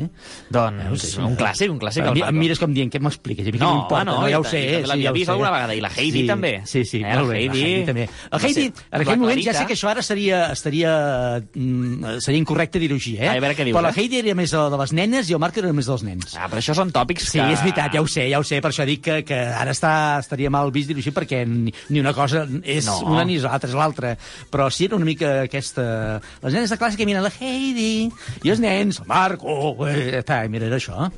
Doncs sí, sí. un clàssic, un clàssic. Mi- em mires com dient, què m'expliques? A mi No, m'importa? home, no, ja ho sé. també sí, l'havia ja vist sé. alguna vegada, i la Heidi sí, també. Sí, sí, Eh, molt bé, Heidi. la Heidi també. La Heidi, ser- en aquell moment, ja sé que això ara seria, estaria, mm, seria incorrecte dir-ho així, eh? A veure què dius, Però la eh? Heidi era més de les nenes i el Marc era més dels nens. Ah, però això són tòpics Sí, que... és veritat, ja ho sé, ja ho sé, per això dic que, que ara està, estaria mal vist dir-ho així, perquè ni, ni una cosa és No. una ni l'altra és l'altra. Però sí era una mica aquesta... Les nenes de classe que miren la Heidi, i els nens, el Marc, oh, eh, està, mira, era això.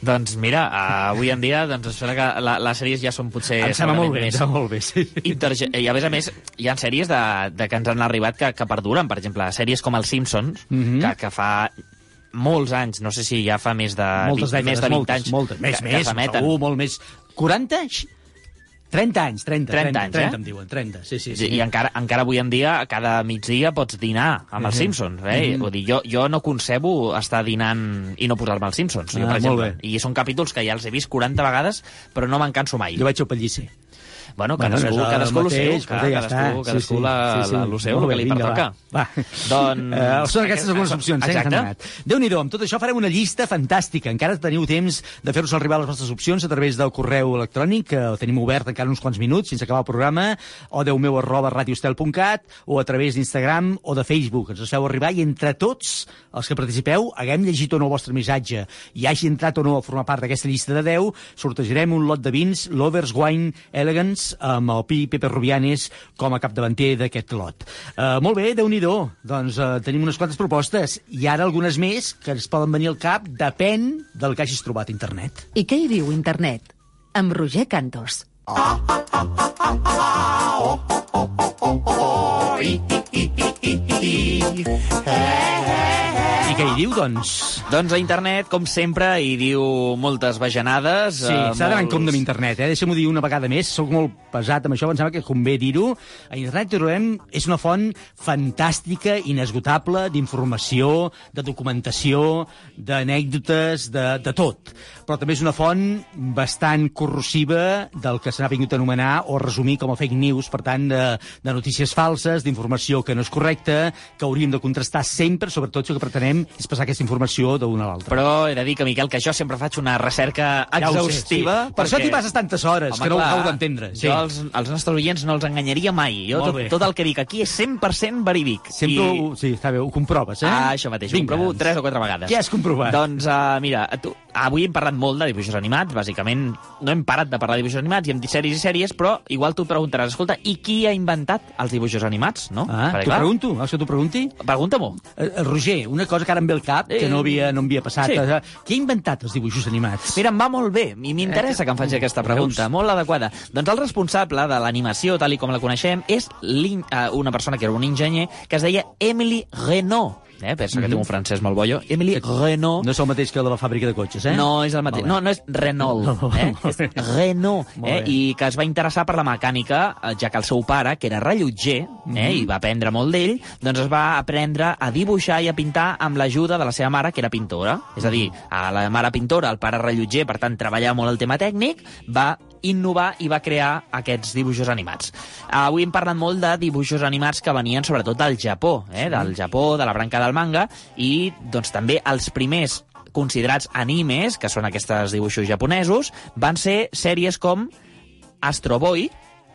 Doncs mira, uh, avui en dia doncs, em sembla que la, les sèries ja són potser... Em sembla molt bé, em sembla molt bé, sí. Interge I a més a més, hi ha sèries de, de que ens han arribat que, que perduren. Per exemple, sèries com Els Simpsons, Mhm. que, que fa molts anys, no sé si ja fa més de, moltes vi- dècades, més de 20 moltes, anys, moltes, més, que, més, que s'emeten. segur, molt més. 40 anys? 30 anys, 30, 30 anys, 30, eh? em diuen, 30, sí, sí. Sí, sí. I encara, encara avui en dia, cada migdia pots dinar amb els Mhm. Simpsons. Eh? Mhm. Vull dir, jo, jo no concebo estar dinant i no posar-me els Simpsons, jo, Ah, per molt exemple. I són capítols que ja els he vist 40 vegades, però no me'n canso mai. Jo vaig al pellicer. Bueno, Bueno, cadascú, el cadascú lo seu, mateix, clar, escolta, ja cadascú, està. cadascú Sí, sí, la, sí, sí. el que li pertoca. Va. Doncs... Uh, són aquestes algunes opcions, eh, han Exacte. Déu-n'hi-do, amb tot això farem una llista fantàstica. Encara teniu temps de fer-nos arribar les vostres opcions a través del correu electrònic, que ho tenim obert encara uns quants minuts fins a acabar el programa, o deu meu arroba radiostel.cat, o a través d'Instagram o de Facebook. Ens els feu arribar i entre tots els que participeu, haguem llegit o no el vostre missatge i hagi entrat o no a formar part d'aquesta llista de 10, sortejarem un lot de vins Lovers Wine Elegance amb el Pi Pepe Rubianes com a capdavanter d'aquest lot. Uh, molt bé, déu nhi Doncs uh, tenim unes quantes propostes i ara algunes més que ens poden venir al cap, depèn del que hagis trobat a internet. I què hi diu internet? Amb Roger Cantos. I què hi diu, doncs? Doncs a internet, com sempre, hi diu moltes bajanades. Sí, eh, s'ha d'anar en molts- compte amb internet, eh? Deixa'm-ho dir una vegada més, sóc molt pesat amb això, em sembla que convé dir-ho. A internet trobem, és una font fantàstica, inesgotable, d'informació, de documentació, d'anècdotes, de, de tot. Però també és una font bastant corrosiva del que se n'ha vingut a anomenar o resumir com a fake news, per tant, de, de notícies falses, d'informació que no és correcta, que hauríem de contrastar sempre, sobretot si el que pretenem és passar aquesta informació d'una a l'altra. Però he de dir que, Miquel, que jo sempre faig una recerca Ja ho sé, exhaustiva. sí. Per això perquè- t'hi passes tantes hores, que no ho acabo d'entendre, sí. Jo als, als nostres oients no els enganyaria mai. Jo tot, tot el que dic aquí és 100% verídic. Sempre I... ho, sí, està bé, ho comproves, eh? Ah, això mateix, ho Vinga, comprovo doncs. tres o quatre vegades. Què has comprovat? Doncs, uh, mira, tu, avui hem parlat molt de dibuixos animats, bàsicament no hem parat de parlar de dibuixos animats, i hem dit sèries i sèries, però igual tu preguntaràs, escolta, i qui ha inventat els dibuixos animats, no? Ah, t'ho pregunto, vols que t'ho pregunti? Pregunta-m'ho. Eh, eh, Roger, una cosa que ara em ve al cap, que Eh, no havia, no em havia passat. sí. Eh, Qui ha inventat els dibuixos animats? Mira, em va molt bé, i m'interessa que em faci aquesta pregunta, molt adequada. Doncs el responsable de l'animació, tal i com la coneixem, és eh, una persona que era un enginyer que es deia Emily Renault. Eh? Pensa que Mhm. té un francès molt bollo. Emily Renault. No és el mateix que la fàbrica de cotxes, eh? No és el mateix. No, no és Renault, eh? és Renault, eh? i que es va interessar per la mecànica, eh, ja que el seu pare, que era rellotger, eh? Mhm. i va aprendre molt d'ell, doncs es va aprendre a dibuixar i a pintar amb l'ajuda de la seva mare, que era pintora. És a dir, a la mare pintora, el pare rellotger, per tant, treballava molt el tema tècnic, va innovar i va crear aquests dibuixos animats. Avui hem parlat molt de dibuixos animats que venien sobretot del Japó, eh? del Japó, de la branca del manga, i doncs també els primers considerats animes, que són aquests dibuixos japonesos, van ser sèries com Astro Boy,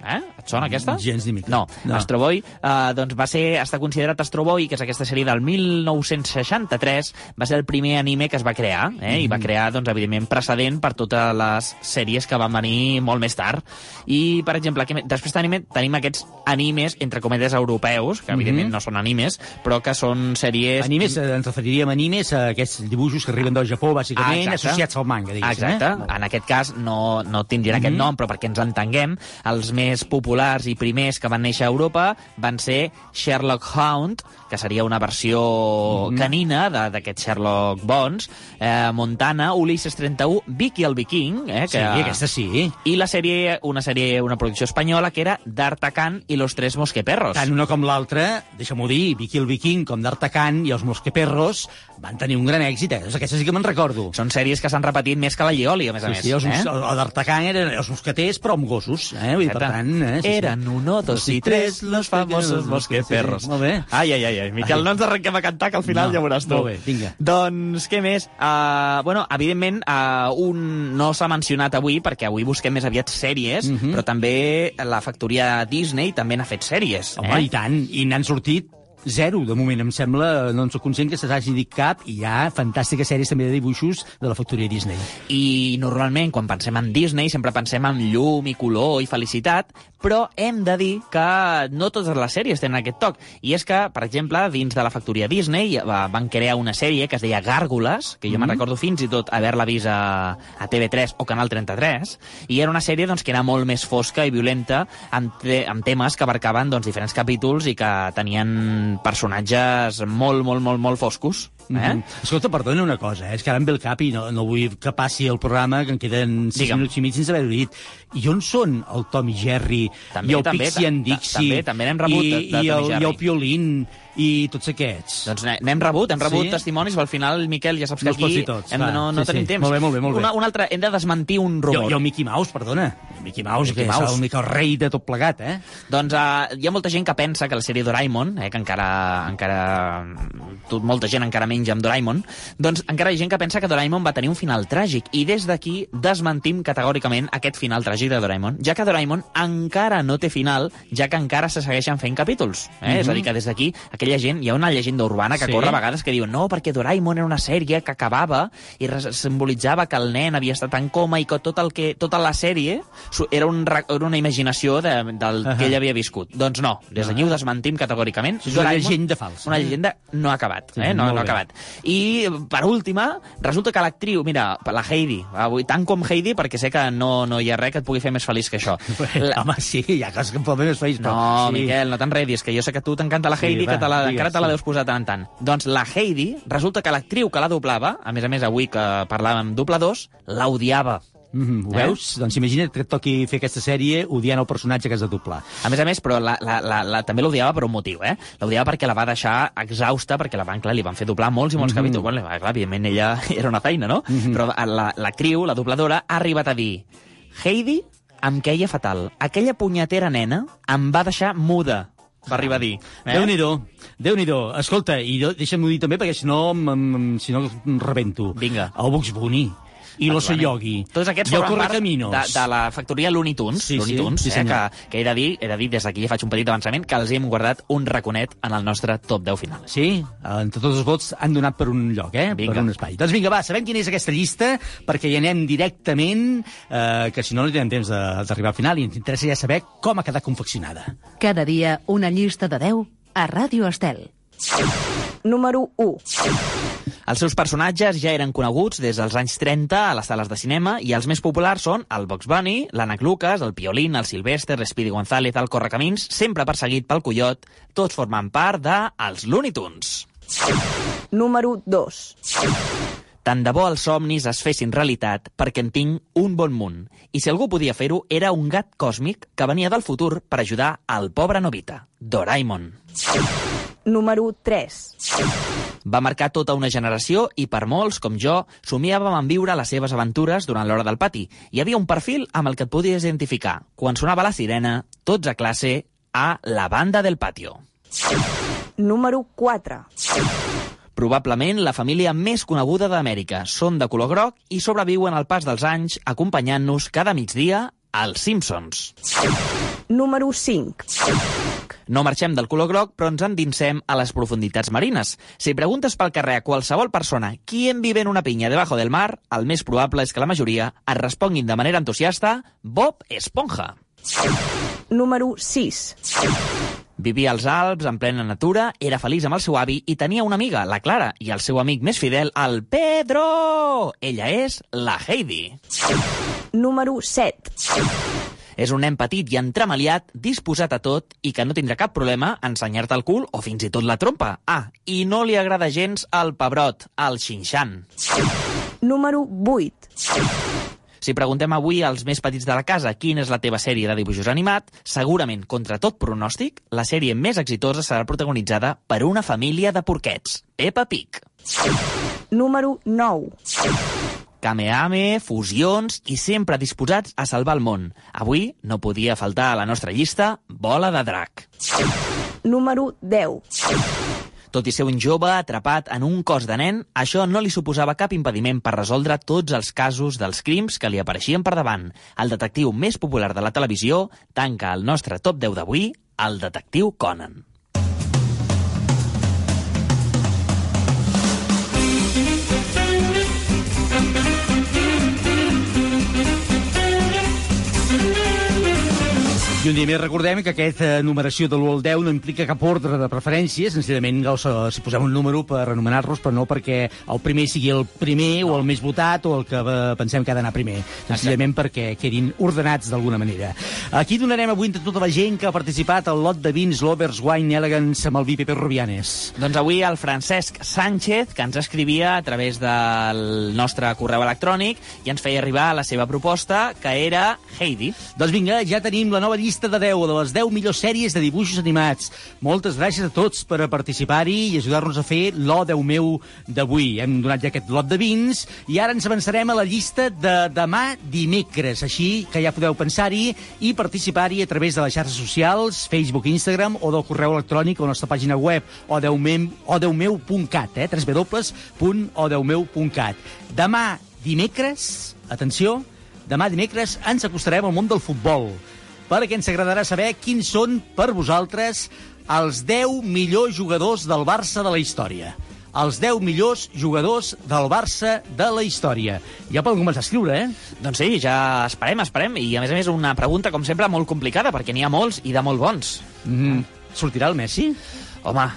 Eh? Et sona aquesta? Gens ni mica. No, No. Astro Boy eh, doncs va ser, està considerat Astro Boy, que és aquesta sèrie del 1963, va ser el primer anime que es va crear, eh? i va crear, doncs, evidentment, precedent per totes les sèries que van venir molt més tard. I, per exemple, aquí, després tenim, tenim aquests animes, entre cometes, europeus, que evidentment Mhm. no són animes, però que són sèries... Animes, eh, ens referiríem a animes a aquests dibuixos que arriben del Japó, bàsicament, Ah, exacte. associats al manga, diguéssim. Exacte. Eh? En aquest cas no, no tindrien aquest Mhm. nom, però perquè ens entenguem, els més populars i primers que van néixer a Europa van ser Sherlock Hound, que seria una versió Mhm. canina de- d'aquest Sherlock Bones, eh, Montana, Ulisses 31, Vicky el Viking, eh, que... Sí, aquesta sí. I la sèrie, una sèrie, una producció espanyola, que era D'Artagnan i los tres mosqueperros. Tant una com l'altra, deixa'm-ho dir, Vicky el Viking, com d'Artacan i els Mosqueperros, van tenir un gran èxit, eh? Aquestes sí que me'n recordo. Són sèries que s'han repetit més que la Lioli, a més a Sí, més. sí, els, eh? d'Artacan eren els mosqueters, però amb gossos, eh? Vull dir, per Exacte. Tant, eh? Sí, Eren sí. uno, dos i tres, los famosos mosqueperros. Sí, sí. Molt bé. Ai, ai, ai, ai. Miquel, no ens arrenquem a cantar, que al final No, ja veuràs tu. molt bé, vinga. Doncs, què més? Uh, bueno, evidentment, uh, un no s'ha mencionat avui, perquè avui busquem més aviat sèries, Mhm. però també la factoria Disney també n'ha fet sèries. Home, eh? i tant, i n'han sortit zero, de moment, em sembla, no en soc conscient que se t'hagi dit cap, i hi ha fantàstiques sèries també de dibuixos de la factoria Disney. I normalment, quan pensem en Disney, sempre pensem en llum i color i felicitat, però hem de dir que no totes les sèries tenen aquest toc. I és que, per exemple, dins de la factoria Disney va- van crear una sèrie que es deia Gàrgoles, que jo mm. me'n Mhm. recordo fins i tot haver-la vist a, a TV3 o Canal 33, i era una sèrie doncs, que era molt més fosca i violenta amb, te amb temes que abarcaven doncs, diferents capítols i que tenien personatges molt, molt, molt, molt foscos. Eh? Mm -hmm. Escolta, perdona una cosa, eh? és que ara em ve el cap i no, no vull que passi el programa, que en queden 6 Digue'm. minuts i mig sense haver-ho dit. I on són el Tom i Jerry, També, i el també, Pixie and Dixie, també, també n'hem rebut i, de- de i, el, i el Piolín, i tots aquests? Doncs n'he- n'hem rebut, hem rebut Sí? testimonis, però al final, Miquel, ja saps que No aquí tots, hem, no, no sí, tenim sí. temps. Molt bé, molt bé, molt bé. Una, una altra, hem de desmentir un rumor. I el Mickey Mouse, perdona. Mickey Mouse, Mickey que Mouse. és el, el rei de tot plegat, eh? Doncs uh, hi ha molta gent que pensa que la sèrie Doraemon, eh, que encara, encara tot, molta gent encara menja amb Doraemon, doncs encara hi ha gent que pensa que Doraemon va tenir un final tràgic i des d'aquí desmentim categòricament aquest final tràgic de Doraemon, ja que Doraemon encara no té final, ja que encara se segueixen fent capítols. Eh? Mhm. És a dir, que des d'aquí aquella gent, hi ha una llegenda urbana que Sí. corre a vegades que diuen no, perquè Doraemon era una sèrie que acabava i simbolitzava que el nen havia estat en coma i que tot el que, tota la sèrie era, un, ra- era una imaginació de, del Ahà. que ell havia viscut. Doncs no, des d'aquí ho desmentim categòricament. És una Doraemon- llegenda falsa. Una llegenda no ha acabat, Sí, eh? no, no ha acabat. I, per última, resulta que l'actriu, mira, la Heidi, avui, tant com Heidi, perquè sé que no, no hi ha res que et pugui fer més feliç que això. La... Home, sí, hi ha coses que em poden més feliç, però... No, sí. Miquel, no t'enredis, que jo sé que a tu t'encanta la Sí, Heidi, va, que te la, digues, encara te la deus posar tant en tant. Doncs la Heidi, resulta que l'actriu que la doblava, a més a més avui que parlàvem dobladors, l'odiava. Mm, ho Eh? veus? Doncs imagina't que et toqui fer aquesta sèrie odiant el personatge que has de doblar. A més a més, però la, la, la, la, també l'odiava per un motiu, eh? L'odiava perquè la va deixar exhausta, perquè la van, clar, li van fer doblar molts i molts Mhm. capítols. Bueno, clar, evidentment, ella era una feina, no? Però la- l'actriu, la, dobladora, ha arribat a dir Heidi em queia fatal. Aquella punyetera nena em va deixar muda, va arribar a dir. Eh? Déu-n'hi-do, déu nhi déu Escolta, i deixa'm-ho dir també, perquè si no, em- em- si no rebento. Vinga. El Bugs Bunny i l'Oso Yogi. Tots aquests I el formen part de, de la factoria Looney Tunes, Sí, Looney sí, Tunes sí, eh, senyor. que, que he de dir, he de dir des d'aquí ja faig un petit avançament, que els hem guardat un raconet en el nostre top 10 final. Sí, entre tots els vots han donat per un lloc, eh? Vinga. Per un espai. Doncs vinga, va, sabem quina és aquesta llista, perquè hi anem directament, eh, que si no no tindrem temps de- d'arribar al final, i ens interessa ja saber com ha quedat confeccionada. Cada dia una llista de 10 a Ràdio Estel. Número 1. Els seus personatges ja eren coneguts des dels anys 30 a les sales de cinema i els més populars són el Box Bunny, l'Ànec Lucas, el Piolín, el Sylvester, l'Speedy González, el Correcamins, sempre perseguit pel Coyot, tots formant part de els Looney Tunes. Número 2. Tant de bo els somnis es fessin realitat perquè en tinc un bon munt. I si algú podia fer-ho, era un gat còsmic que venia del futur per ajudar al pobre Novita, Doraemon. Número 3. Va marcar tota una generació i per molts, com jo, somiàvem en viure les seves aventures durant l'hora del pati. Hi havia un perfil amb el que et podies identificar. Quan sonava la sirena, tots a classe, a la banda del patio. Número 4. Probablement la família més coneguda d'Amèrica. Són de color groc i sobreviuen al pas dels anys acompanyant-nos cada migdia als Simpsons. Número 5. No marxem del color groc, però ens endinsem a les profunditats marines. Si preguntes pel carrer a qualsevol persona ¿Quién vive en una pinya debajo del mar?, el més probable és que la majoria et responguin de manera entusiasta Bob Esponja. Número 6. Vivia als Alps, en plena natura, era feliç amb el seu avi i tenia una amiga, la Clara, i el seu amic més fidel, el Pedro! Ella és la Heidi. Número 7. És un nen petit i entremaliat, disposat a tot i que no tindrà cap problema a ensenyar-te el cul o fins i tot la trompa. Ah, i no li agrada gens el pebrot, el xinxan. Número 8. Si preguntem avui als més petits de la casa quina és la teva sèrie de dibuixos animat, segurament, contra tot pronòstic, la sèrie més exitosa serà protagonitzada per una família de porquets, Peppa Pig. Número 9. Kameame, fusions i sempre disposats a salvar el món. Avui no podia faltar a la nostra llista Bola de Drac. Número 10. Tot i ser un jove atrapat en un cos de nen, això no li suposava cap impediment per resoldre tots els casos dels crims que li apareixien per davant. El detectiu més popular de la televisió tanca el nostre top 10 d'avui, el detectiu Conan. I un dia més recordem que aquesta numeració de l'1 al 10 no implica cap ordre de preferència, senzillament els, eh, si posem un número per anomenar-los, però no perquè el primer sigui el primer o el més votat o el que eh, pensem que ha d'anar primer, senzillament perquè quedin ordenats d'alguna manera. Aquí donarem avui a tota la gent que ha participat al lot de vins Lovers Wine Elegance amb el vi Pepe Rubianes. Doncs avui el Francesc Sánchez, que ens escrivia a través del nostre correu electrònic i ens feia arribar la seva proposta, que era Heidi. Doncs vinga, ja tenim la nova llista de 10, de les 10 millors sèries de dibuixos animats. Moltes gràcies a tots per a participar-hi i ajudar-nos a fer l'O 10 meu d'avui. Hem donat ja aquest lot de vins i ara ens avançarem a la llista de demà dimecres. Així que ja podeu pensar-hi i participar-hi a través de les xarxes socials, Facebook, Instagram o del correu electrònic o la nostra pàgina web odeumeu.cat, eh? www.odeumeu.cat. Demà dimecres, atenció, demà dimecres ens acostarem al món del futbol perquè ens agradarà saber quins són, per vosaltres, els 10 millors jugadors del Barça de la història. Els 10 millors jugadors del Barça de la història. Ja poden començar a escriure, eh? Doncs sí, ja esperem, esperem. I a més a més una pregunta, com sempre, molt complicada, perquè n'hi ha molts i de molt bons. Mm. Sortirà el Messi? Home,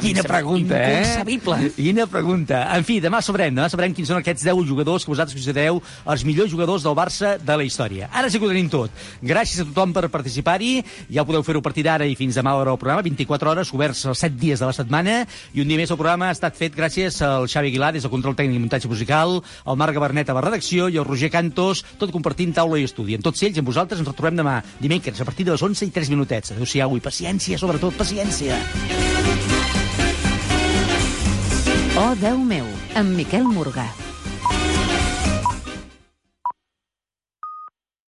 Quina pregunta, eh? Inconcebible. Quina pregunta. En fi, demà sabrem, demà sabrem quins són aquests 10 jugadors que vosaltres considereu els millors jugadors del Barça de la història. Ara sí que ho tenim tot. Gràcies a tothom per participar-hi. Ja podeu fer-ho a partir d'ara i fins demà a l'hora del programa, 24 hores, oberts els 7 dies de la setmana. I un dia més el programa ha estat fet gràcies al Xavi Aguilar, des del control tècnic i muntatge musical, al Marc Gabernet a la redacció i al Roger Cantos, tot compartint taula i estudi. En tots ells amb vosaltres ens retrobem demà, dimecres, a partir de les 11 i 3 minutets. Adéu-siau i paciència, sobretot paciència. Oh, Déu meu, amb Miquel Morgà.